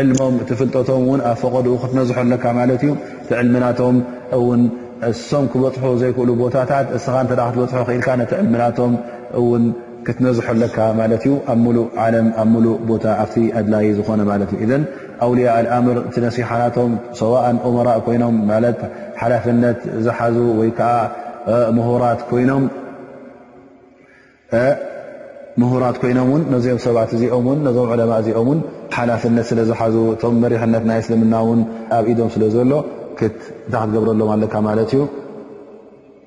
Speaker 2: ዕልሞም እቲ ፍልጠቶም እውን ኣብ ፈቐድኡ ክትነዝሖ ኣለካ ማለት እዩ እቲ ዕልሚ ናቶም እውን እሶም ክበፅሑ ዘይክእሉ ቦታታት እስኻ እተ ክትበፅሖ ክኢልካ ነቲ ዕልሚ ናቶም እውን ክትነዝሖ ኣለካ ማለት እዩ ኣብ ሙሉእ ዓለም ኣብ ሙሉእ ቦታ ኣብቲ ኣድላዪ ዝኾነ ማለት እዩ እዘን ኣውልያ ኣልኣምር እቲ ነሲሓ ናቶም ሰዋእን ኡመራእ ኮይኖም ማለት ሓላፍነት ዝሓዙ ወይ ከዓ ምሁራት ኮይኖም ምሁራት ኮይኖም ውን ነዚኦም ሰባት እዚኦም ን ነዞም ዕለማ እዚኦም ውን ሓላፍነት ስለ ዝሓዙ እቶም መሪሕነት ናይ እስልምና ውን ኣብ ኢዶም ስለ ዘሎ እታ ክትገብረሎም ኣለካ ማለት እዩ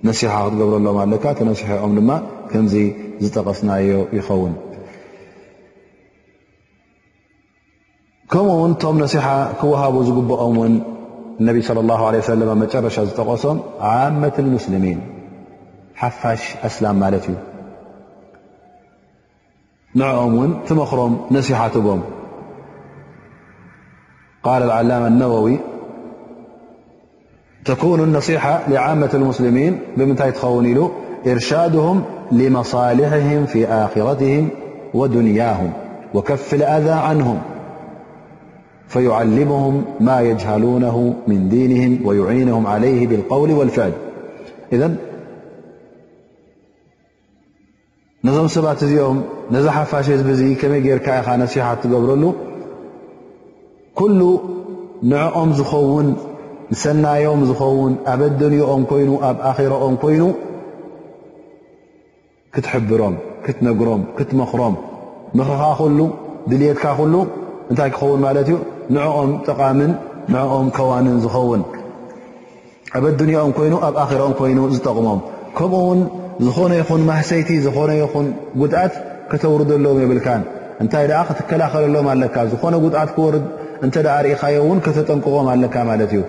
Speaker 2: ነሲሓ ክትገብረሎም ኣለካ ተነሲሐኦም ድማ ከምዚ ዝጠቐስናዮ ይኸውን ከምኡ ውን እቶም ነሲሓ ክወሃቡ ዝግብኦም ውን ነቢ صለ ላ ለ ሰለ ኣብ መጨረሻ ዝጠቐሶም ዓመት ሙስልሚን ሓፋሽ ኣስላም ማለት እዩ ንዕኦም ውን ትመኽሮም ነሲሓ ትቦም ቃል ዓላማ ነወዊ تكون النصيحة لعامة المسلمين بمنتحخونلو إرشادهم لمصالحهم في آخرتهم ودنياهم وكف الآذا عنهم فيعلمهم ما يجهلونه من دينهم ويعينهم عليه بالقول والفعلإذ ነዞም ሰባት እዚኦም ነዚ ሓፋሽ ህዝቢ እዚ ከመይ ጌርካ ኢኻ ነሲሓ እትገብረሉ? ኩሉ ንዕኦም ዝኸውን ንሰናዮም ዝኸውን ኣብ ኣደንኦም ኮይኑ ኣብ ኣኼራኦም ኮይኑ ክትሕብሮም፣ ክትነግሮም፣ ክትመኽሮም ምኽርኻ ኩሉ ድልየትካ ኩሉ እንታይ ክኸውን ማለት እዩ ንዕኦም ጠቓምን ንዕኦም ከዋንን ዝኸውን ኣብ ኣዱንያኦም ኮይኑ ኣብ ኣኼራኦም ኮይኑ ዝጠቕሞም ከምኡ ውን ዝኾነ ይኹን ማህሰይቲ ዝኾነ ይኹን ጉድኣት ከተውርደሎም የብልካን እንታይ ደኣ ክትከላኸለሎም ኣለካ ዝኾነ ጉድኣት ክወርድ እንተ ደኣ ርኢኻዮ እውን ከተጠንቅቖም ኣለካ ማለት እዩ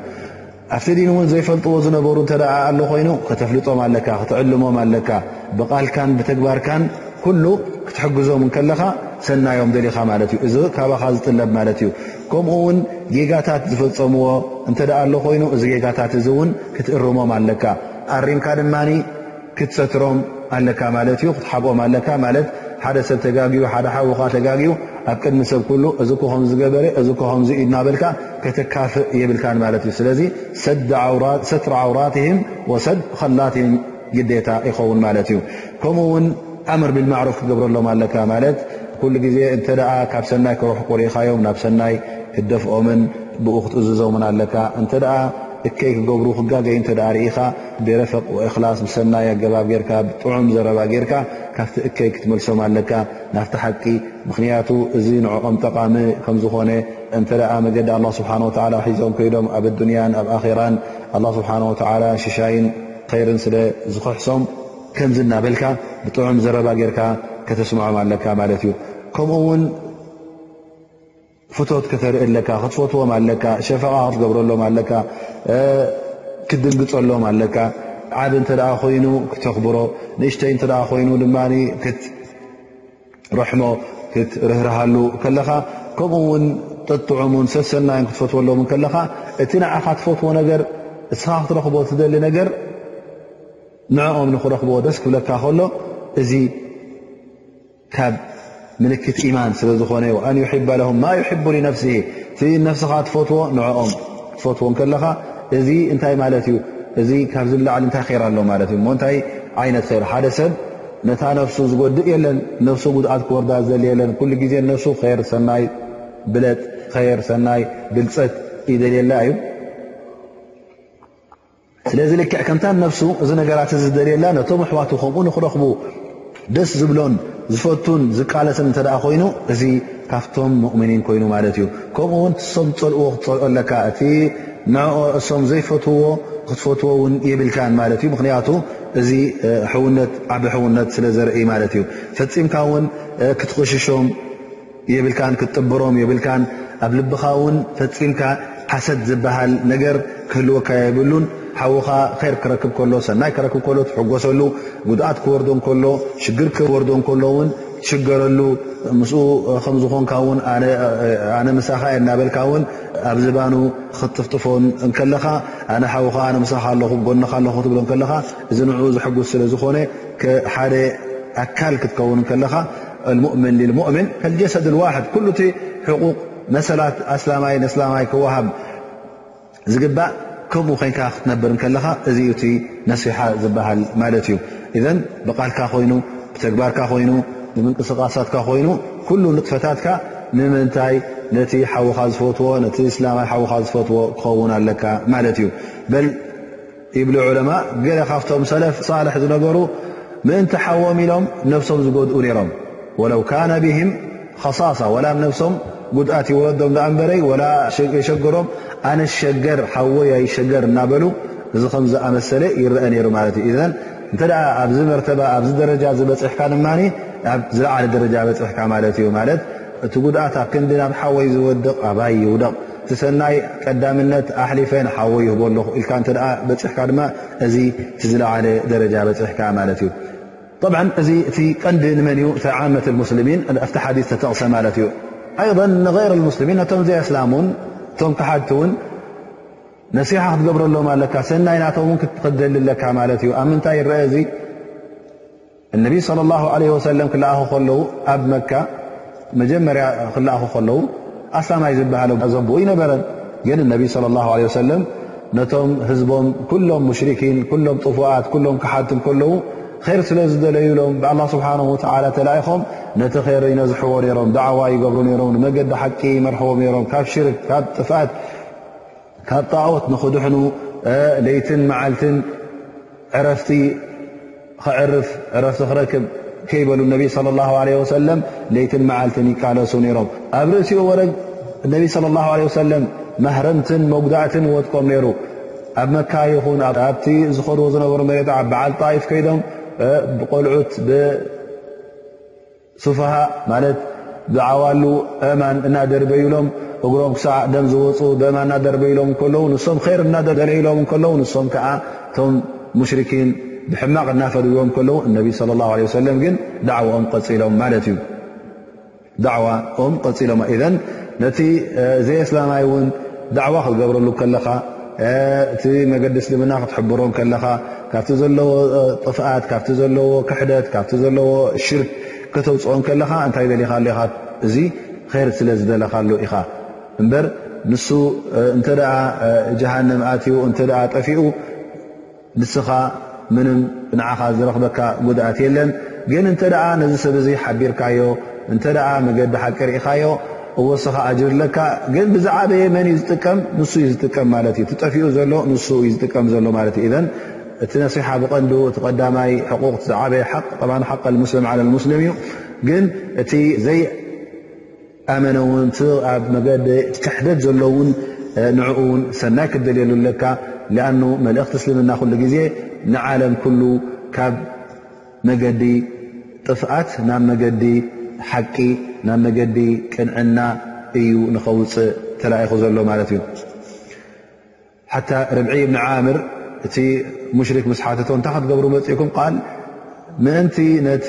Speaker 2: ኣብቲ ዲን እውን ዘይፈልጥዎ ዝነበሩ እተ ኣሎ ኮይኑ ከተፍልጦም ኣለካ ክትዕልሞም ኣለካ ብቓልካን ብተግባርካን ኩሉ ክትሕግዞም እንከለኻ ሰናዮም ደሊኻ ማለት እዩ እዚ ካባኻ ዝጥለብ ማለት እዩ ከምኡ እውን ጌጋታት ዝፈፀምዎ እንተ ኣሎ ኮይኑ እዚ ጌጋታት እዚ እውን ክትእርሞም ኣለካ ኣሪምካ ድማ ክትሰትሮም ኣለካ ማለት እዩ ክትሓብኦም ኣለካ ማለት ሓደ ሰብ ተጋግዩ ሓደ ሓዊ ከዓ ተጋግዩ ኣብ ቅድሚ ሰብ ኩሉ እዚ ኮ ከም ዝገበረ እዚ ኮ ከምዚ እዩ እናበልካ ከተካፍእ የብልካን ማለት እዩ ስለዚ ሰትሪ ዓውራትህም ወሰድ ኸላትህም ግዴታ ይኸውን ማለት እዩ ከምኡ ውን ኣምር ብልማዕሩፍ ክገብረሎም ኣለካ ማለት ኩሉ ግዜ እንተ ካብ ሰናይ ክረሕቁ ርኢኻዮም ናብ ሰናይ ክደፍኦምን ብኡ ክትእዝዞምን ኣለካ እንተ እከይ ክገብሩ ክጋገዩ እተ ርኢኻ ብረፈቅ እክላስ ብሰናይ ኣገባብ ጌርካ ብጥዑም ዘረባ ጌርካ ካብቲ እከይ ክትመልሶም ኣለካ ናፍቲ ሓቂ ምክንያቱ እዚ ንዕኦም ጠቃሚ ከምዝኾነ እንተ መገዲ ኣላ ስብሓን ወላ ሒዞም ኮይዶም ኣብ ኣዱንያን ኣብ ኣራን ኣላ ስብሓን ወላ ሽሻይን ኸይርን ስለ ዝኽሕሶም ከምዚ እናበልካ ብጥዑም ዘረባ ጌርካ ከተስምዖም ኣለካ ማለት እዩ ከምኡ ውን ፍቶት ከተርኢ ኣለካ ክትፈትዎም ኣለካ ሸፈቓ ክትገብረሎም ኣለካ ክትድንግፀሎም ኣለካ ዓብ እንተ ኮይኑ ክተኽብሮ ንእሽተይ እተ ኮይኑ ድማ ርሕሞ ክትርህርሃሉ ከለኻ ከምኡ ውን ጥጥዑሙን ሰሰናዮም ክትፈትወሎም ከለኻ እቲ ንዓኻ ትፈትዎ ነገር እስኻ ክትረኽቦ ትደሊ ነገር ንዕኦም ንክረኽብዎ ደስ ክብለካ ከሎ እዚ ካብ ምልክት ኢማን ስለ ዝኾነ ዩ ኣን ይሕባ ለ ማ ይሕቡ ንነፍሲ እቲ ነፍስኻ ትፈትዎ ንኦም ክትፈትዎ ከለኻ እዚ እንታይ ማለት እዩ እዚ ካብዚ ላዕሊ እንታይ ራ ኣሎ ማለት እዩ እሞ እንታይ ዓይነት ር ሓደ ሰብ ነታ ነፍሱ ዝጎድእ የለን ነፍሱ ጉድኣት ክወርዳ ዝደሊ የለን ኩሉ ግዜ ነፍሱ ኸይር ሰናይ ብለጥ ኸይር ሰናይ ብልፀት ይደልየላ እዩ ስለዚ ልክዕ ከምታ ነፍሱ እዚ ነገራት እዚ ዝደልየላ ነቶም ኣሕዋቱ ከምኡ ንክረኽቡ ደስ ዝብሎን ዝፈቱን ዝቃለስን እተ ኮይኑ እዚ ካብቶም ሙእምኒን ኮይኑ ማለት እዩ ከምኡ ውን እሶም ዝፀልእዎ ክትፀልኦ ኣለካ እቲ ን እሶም ዘይፈትዎ ክትፈትዎ ውን የብልካን ማለት እዩ ምክንያቱ እዚ ሕውነት ዓቢ ሕውነት ስለ ዘርኢ ማለት እዩ። ፈጺምካ ውን ክትቕሽሾም የብልካን ክትጥብሮም የብልካን ኣብ ልብኻ ውን ፈጺምካ ሓሰት ዝበሃል ነገር ክህልወካ የብሉን። ሓውኻ ር ክረክብ ከሎ ሰናይ ክረክብ ከሎ ትሕጎሰሉ ጉድኣት ክወርዶ ከሎ ሽግር ክወርዶ ከሎ ውን ትሽገረሉ ምስኡ ከም ዝኾንካ ውን ኣነ ምሳኻ እየ እናበልካ ውን ኣብ ዝባኑ ክትጥፍጥፎ ከለኻ ኣነ ሓው ከኣ ምሳኻ ኣለኹ ጎንኻ ኣለኹ ክትብሎ ከለኻ እዚ ንኡ ዘሐጉስ ስለ ዝኾነ ሓደ ኣካል ክትከውን ከለኻ ሙእምን ልሙእምን ከልጀሰድ ዋሕድ ኩሉ እቲ ሕቁቕ መሰላት ኣስላማይ ንስላማይ ክወሃብ ዝግባእ ከምኡ ኮንካ ክትነብር ከለኻ እዚ እቲ ነስሓ ዝበሃል ማለት እዩ እዘን ብቓልካ ኮይኑ ብተግባርካ ኮይኑ ብምንቅስቓሳትካ ኮይኑ ኩሉ ንጥፈታትካ ንምንታይ ነቲ ሓውኻ ዝፈትዎ ነቲ እስላማይ ሓውኻ ዝፈትዎ ክኸውን ኣለካ ማለት እዩ በል ይብሉ ዑለማእ ገለ ካብቶም ሰለፍ ሳልሕ ዝነበሩ ምእንቲ ሓዎም ኢሎም ነብሶም ዝጎድኡ ነይሮም ወለው ካነ ብህም ኸሳሳ ወላ ብ ነብሶም ጉድኣት ይወረዶም ዳኣ እንበረይ ወላ የሸገሮም ኣነሸገር ሓወይ ኣይሸገር እናበሉ እዚ ከም ዝኣመሰለ ይረአ ነይሩ ማለት እዩ እንተ ኣብዚ መርተባ ኣብዚ ደረጃ ዚ በፅሕካ ድማ ናብ ዝለዓለ ደረጃ በፅሕካ ማለት እዩ ማለት እቲ ጉድኣት ኣብ ክንዲ ናብ ሓወይ ዝወድቕ ኣባይ ይውደቕ እቲ ሰናይ ቀዳምነት ኣሕሊፈ ንሓወይ ይህቦ ኣለኹ ኢልካ እተ በፅሕካ ድማ እዚ እቲ ዝለዓለ ደረጃ በፅሕካ ማለት እዩ ብ እዚ እቲ ቀንዲ ንመን እዩ እቲ ዓመት ሙስልሚን ኣብቲ ሓዲ ዝተጠቕሰ ማለት እዩ ኣይን ንይር ሙስልሚን ነቶም ዘይ ኣስላም ውን እቶም ክሓድቲ እውን ነሲሓ ክትገብረሎም ኣለካ ሰናይ ናቶም ውን ክትክደሊ ኣለካ ማለት እዩ ኣብ ምንታይ ይረአ እዚ እነቢይ صለ ላه ለ ወሰለም ክለኣኹ ከለዉ ኣብ መካ መጀመርያ ክለኣኹ ከለዉ ኣስላማይ ዝበሃለ ዘብኡ ይነበረን ግን እነቢ صለ ላ ለ ወሰለም ነቶም ህዝቦም ኩሎም ሙሽርኪን ኩሎም ጥፉኣት ኩሎም ክሓድቲ ከለዉ ር ስለ ዝደለዩሎም ብኣላ ስብሓን ወላ ተላኢኾም ነቲ ር ይነዝሕዎ ነሮም ዳዕዋ ይገብሩ ነሮም ንመገዲ ሓቂ ይመርሕዎም ነሮም ካብ ሽርክ ካብ ጥፍኣት ካብ ጣዖት ንኽድሕኑ ለይትን መዓልትን ዕረፍቲ ክዕርፍ ዕረፍቲ ክረክብ ከይበሉ ነቢ صለ ላه ለ ወሰለም ለይትን መዓልትን ይቃለሱ ነይሮም ኣብ ርእሲኡ ወረ ነቢ صለ ላ ለ ወሰለም ማህረምትን መጉዳእትን ወድቆም ነይሩ ኣብ መካ ይኹን ኣብቲ ዝኸድዎ ዝነበሩ መሬት በዓል ጣይፍ ከይዶም ብቆልዑት ሱፋሃእ ማለት ብዓዋሉ እማን እናደርበዩሎም እግሮም ክሳዕ ደም ዝወፁ ብእማን እናደርበዩሎም ከለዉ ንሶም ር እናደርኢሎም ከለዉ ንሶም ከዓ እቶም ሙሽርኪን ብሕማቕ እናፈድዎም ከለዉ እነቢ ለ ላ ለ ሰለም ግን ዳዕዋኦም ቀፂሎም ማለት እዩ ዳዕዋኦም ቀፂሎም እዘን ነቲ ዘይእስላማይ እውን ዳዕዋ ክትገብረሉ ከለኻ እቲ መገዲ እስልምና ክትሕብሮም ከለኻ ካብቲ ዘለዎ ጥፍኣት ካብቲ ዘለዎ ክሕደት ካብቲ ዘለዎ ሽርክ ከተውፅኦ ከለኻ እንታይ ደሊኻ ኣለኻ እዚ ር ስለ ዝደለኻሉ ኢኻ እምበር ንሱ እንተ ጀሃንም ኣትዩ እተ ጠፊኡ ንስኻ ምንም ንዓኻ ዝረኽበካ ጉድኣት የለን ግን እንተ ነዚ ሰብ እዚ ሓቢርካዮ እንተ መገዲ ሓቂ ርኢኻዮ እወ እስኻ ኣጅሪ ኣለካ ግን ብዝዓበየ መን እዩ ዝጥቀም ንሱ እዩ ዝጥቀም ማለት እዩ ትጠፊኡ ዘሎ ንሱ እዩ ዝጥቀም ዘሎ ማለት እዩ እዘን እቲ ነሲሓ ብቐንዱ እቲ ቀዳማይ ሕቁቅ ዝዓበየ ሓቅ ጠማ ሓቀ ሙስሊም ዓለ ሙስሊም እዩ ግን እቲ ዘይ ኣመነ ውን እቲ ኣብ መገዲ ክሕደት ዘሎ ውን ንዕኡ ውን ሰናይ ክደልየሉ ኣለካ ኣኑ መልእኽቲ እስልምና ኩሉ ግዜ ንዓለም ኩሉ ካብ መገዲ ጥፍኣት ናብ መገዲ ሓቂ ናብ መገዲ ቅንዕና እዩ ንኸውፅእ ተላኢኹ ዘሎ ማለት እዩ ሓታ ርብዒ እብኒ ዓምር እቲ ሙሽሪክ ምስ ሓተቶ እንታይ ክትገብሩ መፅእኩም ቃል ምእንቲ ነቲ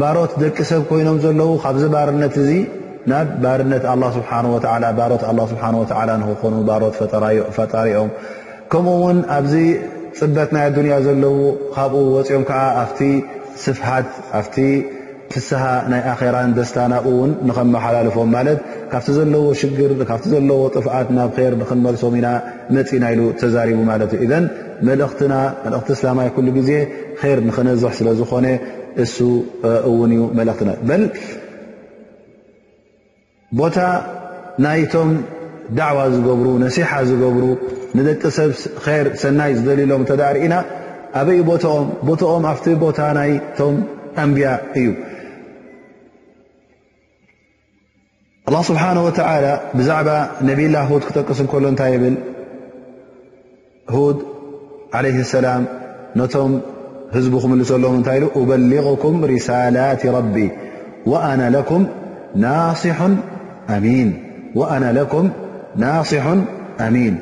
Speaker 2: ባሮት ደቂ ሰብ ኮይኖም ዘለዉ ካብዚ ባርነት እዚ ናብ ባርነት ኣላ ስብሓን ወተላ ባሮት ኣላ ስብሓን ወተላ ንክኾኑ ባሮት ፈጣሪኦም ከምኡ እውን ኣብዚ ፅበት ናይ ኣዱንያ ዘለዉ ካብኡ ወፂኦም ከዓ ኣብቲ ስፍሃት ኣብቲ ፍስሃ ናይ ኣኼራን ደስታ ናብኡ እውን ንኸመሓላልፎም ማለት ካብቲ ዘለዎ ሽግር ካብቲ ዘለዎ ጥፍኣት ናብ ር ንክንመልሶም ኢና መፂና ኢሉ ተዛሪቡ ማለት እዩ መልእኽትና መልእኽቲ እስላማይ ኩሉ ግዜ ር ንክነዝሕ ስለ ዝኾነ እሱ እውን እዩ መልእኽትና በል ቦታ ናይቶም ዳዕዋ ዝገብሩ ነሲሓ ዝገብሩ ንደቂ ሰብ ር ሰናይ ዝደልሎም እተ ርእና ኣበይ ቦኦም ቦኦም ኣብቲ ቦታ ናይቶም ኣንብያ እዩ ኣላ ስብሓን ወተላ ብዛዕባ ነብላ ሁድ ክጠቅስ እንከሎ እንታይ ይብል ሁድ ዓለ ሰላም ነቶም ህዝቢ ክምልሰሎም እንታይ ኢሉ ኡበሊغኩም ርሳላት ረቢ ኣነ ለኩም ናስሑን ኣሚን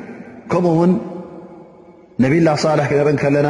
Speaker 2: ከምኡ ውን ነብላ ሳልሕ ክነርኢ ከለና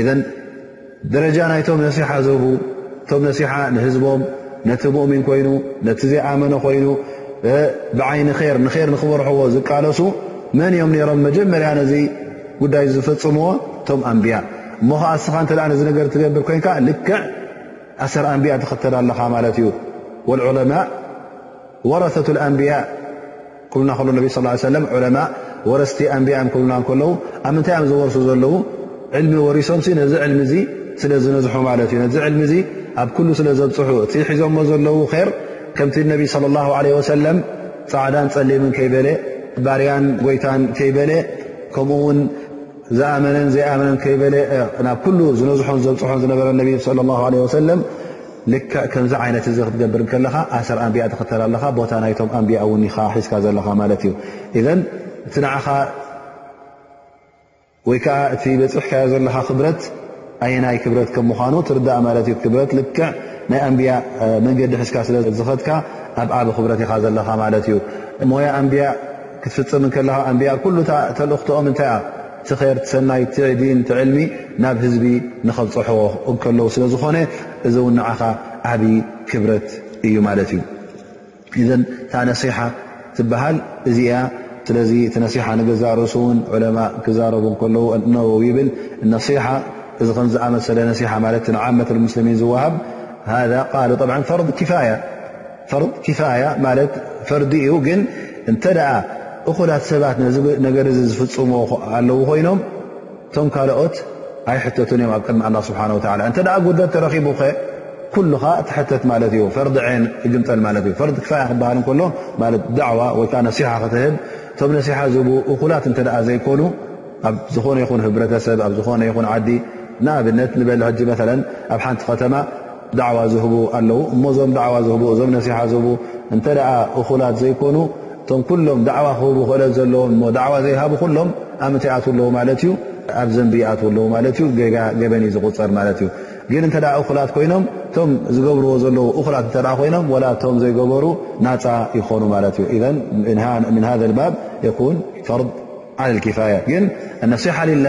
Speaker 2: ኢዘን ደረጃ ናይቶም ነሲሓ ዝህቡ እቶም ነሲሓ ንህዝቦም ነቲ ሙእሚን ኮይኑ ነቲ ዘይኣመነ ኮይኑ ብዓይኒ ር ንር ንክበርሕዎ ዝቃለሱ መን እዮም ነሮም መጀመርያ ነዚ ጉዳይ ዝፈፅምዎ እቶም ኣንብያ እሞ ከዓ እስኻ እተ ነዚ ነገር ትገብር ኮይንካ ልክዕ ኣሰር ኣንብያ ትኽተል ኣለኻ ማለት እዩ ወልዑለማ ወረሰት ኣንብያ ክብሉና ከለዉ ነቢ ስ ሰለም ዑለማእ ወረስቲ ኣንቢያ እዮም ክብሉና እንከለዉ ኣብ ምንታይ እዮም ዘወርሱ ዘለዉ ዕልሚ ወሪሶምሲ ነዚ ዕልሚ እዚ ስለ ዝነዝሑ ማለት እዩ ነዚ ዕልሚ እዚ ኣብ ኩሉ ስለ ዘብፅሑ እቲ ሒዞሞ ዘለዉ ር ከምቲ ነቢ ለ ላ ለ ወሰለም ፃዕዳን ፀሊምን ከይበለ ባርያን ጎይታን ከይበለ ከምኡ ውን ዝኣመነን ዘይኣመነን ከይበለ ናብ ኩሉ ዝነዝሖን ዘብፅሖን ዝነበረ ነቢ ለ ላ ለ ወሰለም ልክዕ ከምዚ ዓይነት እዚ ክትገብር እንከለኻ ኣሰር ኣንብያ ትኽተል ኣለኻ ቦታ ናይቶም ኣንብያ እውን ኢኻ ሒዝካ ዘለኻ ማለት እዩ እዘን እቲ ንዓኻ ወይ ከዓ እቲ በፅሕካዮ ዘለካ ክብረት ኣየናይ ክብረት ከም ምኳኑ ትርዳእ ማለት እዩ ክብረት ልክዕ ናይ ኣንብያ መንገዲ ሕዝካ ስለዝኸትካ ኣብ ዓብ ክብረት ኢኻ ዘለካ ማለት እዩ ሞያ ኣንብያ ክትፍጽም እንከለኻ ኣንቢያ ኩሉ እታ ተልእኽትኦም እንታይ እያ እቲ ኸር ትሰናይ ትዲን ትዕልሚ ናብ ህዝቢ ንኸብጽሖዎ እንከለዉ ስለ ዝኾነ እዚ እውን ንዓኻ ዓብዪ ክብረት እዩ ማለት እዩ እዘን እታ ነሲሓ ትበሃል እዚ እያ ስለዚ እቲ ነሲሓ ንገዛእ ርእሱ እውን ዕለማ ክዛረቡ ከለዉ ኣነው ይብል ነሲሓ እዚ ከም ዝኣመሰለ ነሲሓ ማለት ንዓመት ሙስልሚን ዝወሃብ ሃ ቃሉ ጠብዓ ፈርድ ክፋያ ፈርድ ኪፋያ ማለት ፈርዲ እዩ ግን እንተ እኹላት ሰባት ነዚ ነገር እዚ ዝፍፅሙ ኣለዉ ኮይኖም እቶም ካልኦት ኣይሕተቱን እዮም ኣብ ቅድሚ ኣላ ስብሓን ወላ እንተ ጉድለት ተረኪቡኸ ኩሉኻ ትሕተት ማለት እዩ ፈርዲ ዓይን እግምጠል ማለት እዩ ፈርዲ ክፋያ ክበሃል እንከሎ ማለት ዳዕዋ ወይከዓ ነሲሓ ክትህብ እቶም ነሲሓ ዝቡ እኹላት እንተ ዘይኮኑ ኣብ ዝኾነ ይኹን ህብረተሰብ ኣብ ዝኾነ ይኹን ዓዲ ንኣብነት ንበል ሕጂ መለ ኣብ ሓንቲ ከተማ ዳዕዋ ዝህቡ ኣለዉ እሞ እዞም ዳዕዋ ዝህቡ እዞም ነሲሓ ዝህቡ እንተ እኹላት ዘይኮኑ እቶም ኩሎም ዳዕዋ ክህቡ ክእለት ዘለዎም እሞ ዳዕዋ ዘይሃቡ ኩሎም ኣብ ምንታይ ኣትው ኣለዉ ማለት እዩ ኣብ ዘንቢ ይኣትው ኣለዉ ማለት እዩ ጌጋ ገበን እዩ ዝቁፀር ማለት እዩ ግን እንተ እኹላት ኮይኖም እቶም ዝገብርዎ ዘለዉ እኹላት እተ ኮይኖም ወላ እቶም ዘይገበሩ ናፃ ይኾኑ ማለት እዩ ኢዘ ምን ሃ ልባብ የኩን ፈርድ ዓል ልኪፋያ ግን ነሲሓ ልላ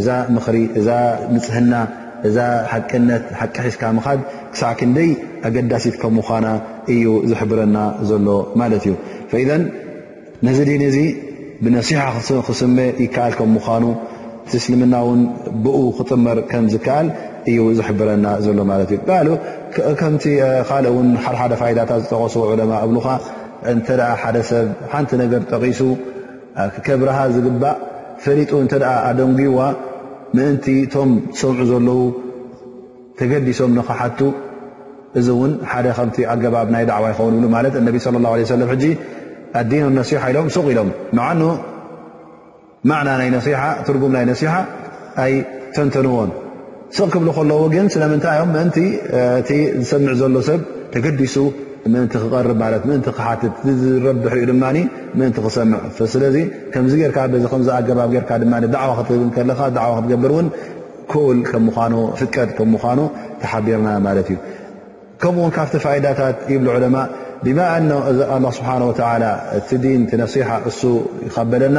Speaker 2: እዛ ምኽሪ፣ እዛ ንጽህና፣ እዛ ሓቅነት፣ ሓቂ ሒዝካ ምኻድ ክሳዕ ክንደይ ኣገዳሲት ከም ምዃና እዩ ዝሕብረና ዘሎ ማለት እዩ። ፈኢዘን ነዚ ዲን እዚ ብነሲሓ ክስመ ይከኣል ከም ምዃኑ እቲ እስልምና እውን ብኡ ክጥመር ከም ዝከኣል እዩ ዝሕብረና ዘሎ ማለት እዩ። ባዕሉ ከምቲ ካልእ እውን ሓደሓደ ፋይዳታት ዝጠቐሱ ዑለማ እብሉኻ እንተ ሓደ ሰብ ሓንቲ ነገር ጠቒሱ ክከብርሃ ዝግባእ ፈሊጡ እንተ ኣደንጉይዋ ምእንቲ እቶም ዝሰምዑ ዘለዉ ተገዲሶም ንክሓቱ እዚ እውን ሓደ ከምቲ ኣገባብ ናይ ዳዕዋ ይኸውን ብሉ ማለት እነቢ ስለ ላ ለ ሰለም ሕጂ ኣዲን ነሲሓ ኢሎም ሱቕ ኢሎም መዓኑ ማዕና ናይ ነሲሓ ትርጉም ናይ ነሲሓ ኣይተንተንዎን ስቕ ክብሉ ከለዉ ግን ስለምንታይ እዮም ምእንቲ እቲ ዝሰምዕ ዘሎ ሰብ ተገዲሱ ምእንቲ ክቐርብ ማለት ምእንቲ ክሓትት እ ዝረብሕ እዩ ድማ ምእንቲ ክሰምዕ ስለዚ ከምዚ ጌርካ ዚ ከምዚ ኣገባብ ጌርካ ድማ ዳዕዋ ክትብ ከለካ ዳዕዋ ክትገብር እውን ክኡል ከም ምኳኑ ፍቀድ ከም ምኳኑ ተሓቢርና ማለት እዩ ከምኡውን ካብቲ ፋይዳታት ይብሉ ዕለማ ብማ ኣነ እዚ ኣላ ስብሓን ወተላ እቲ ዲን እቲ ነሲሓ እሱ ይካበለና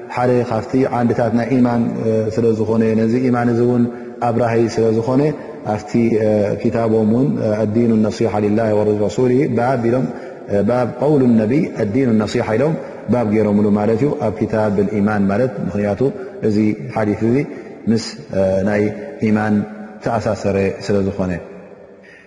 Speaker 2: ሓደ ካብቲ ዓንድታት ናይ ኢማን ስለ ዝኾነ ነዚ ኢማን እዚ እውን ኣብራሂ ስለ ዝኾነ ኣብቲ ክታቦም እውን ኣዲኑ ነሲሓ ላ ረሱሊ ባብ ኢሎም ባብ ቀውሉ ነቢይ ኣዲኑ ነሲሓ ኢሎም ባብ ገይሮምሉ ማለት እዩ ኣብ ክታብ ኢማን ማለት ምክንያቱ እዚ ሓዲ እዚ ምስ ናይ ኢማን ተኣሳሰረ ስለ ዝኾነ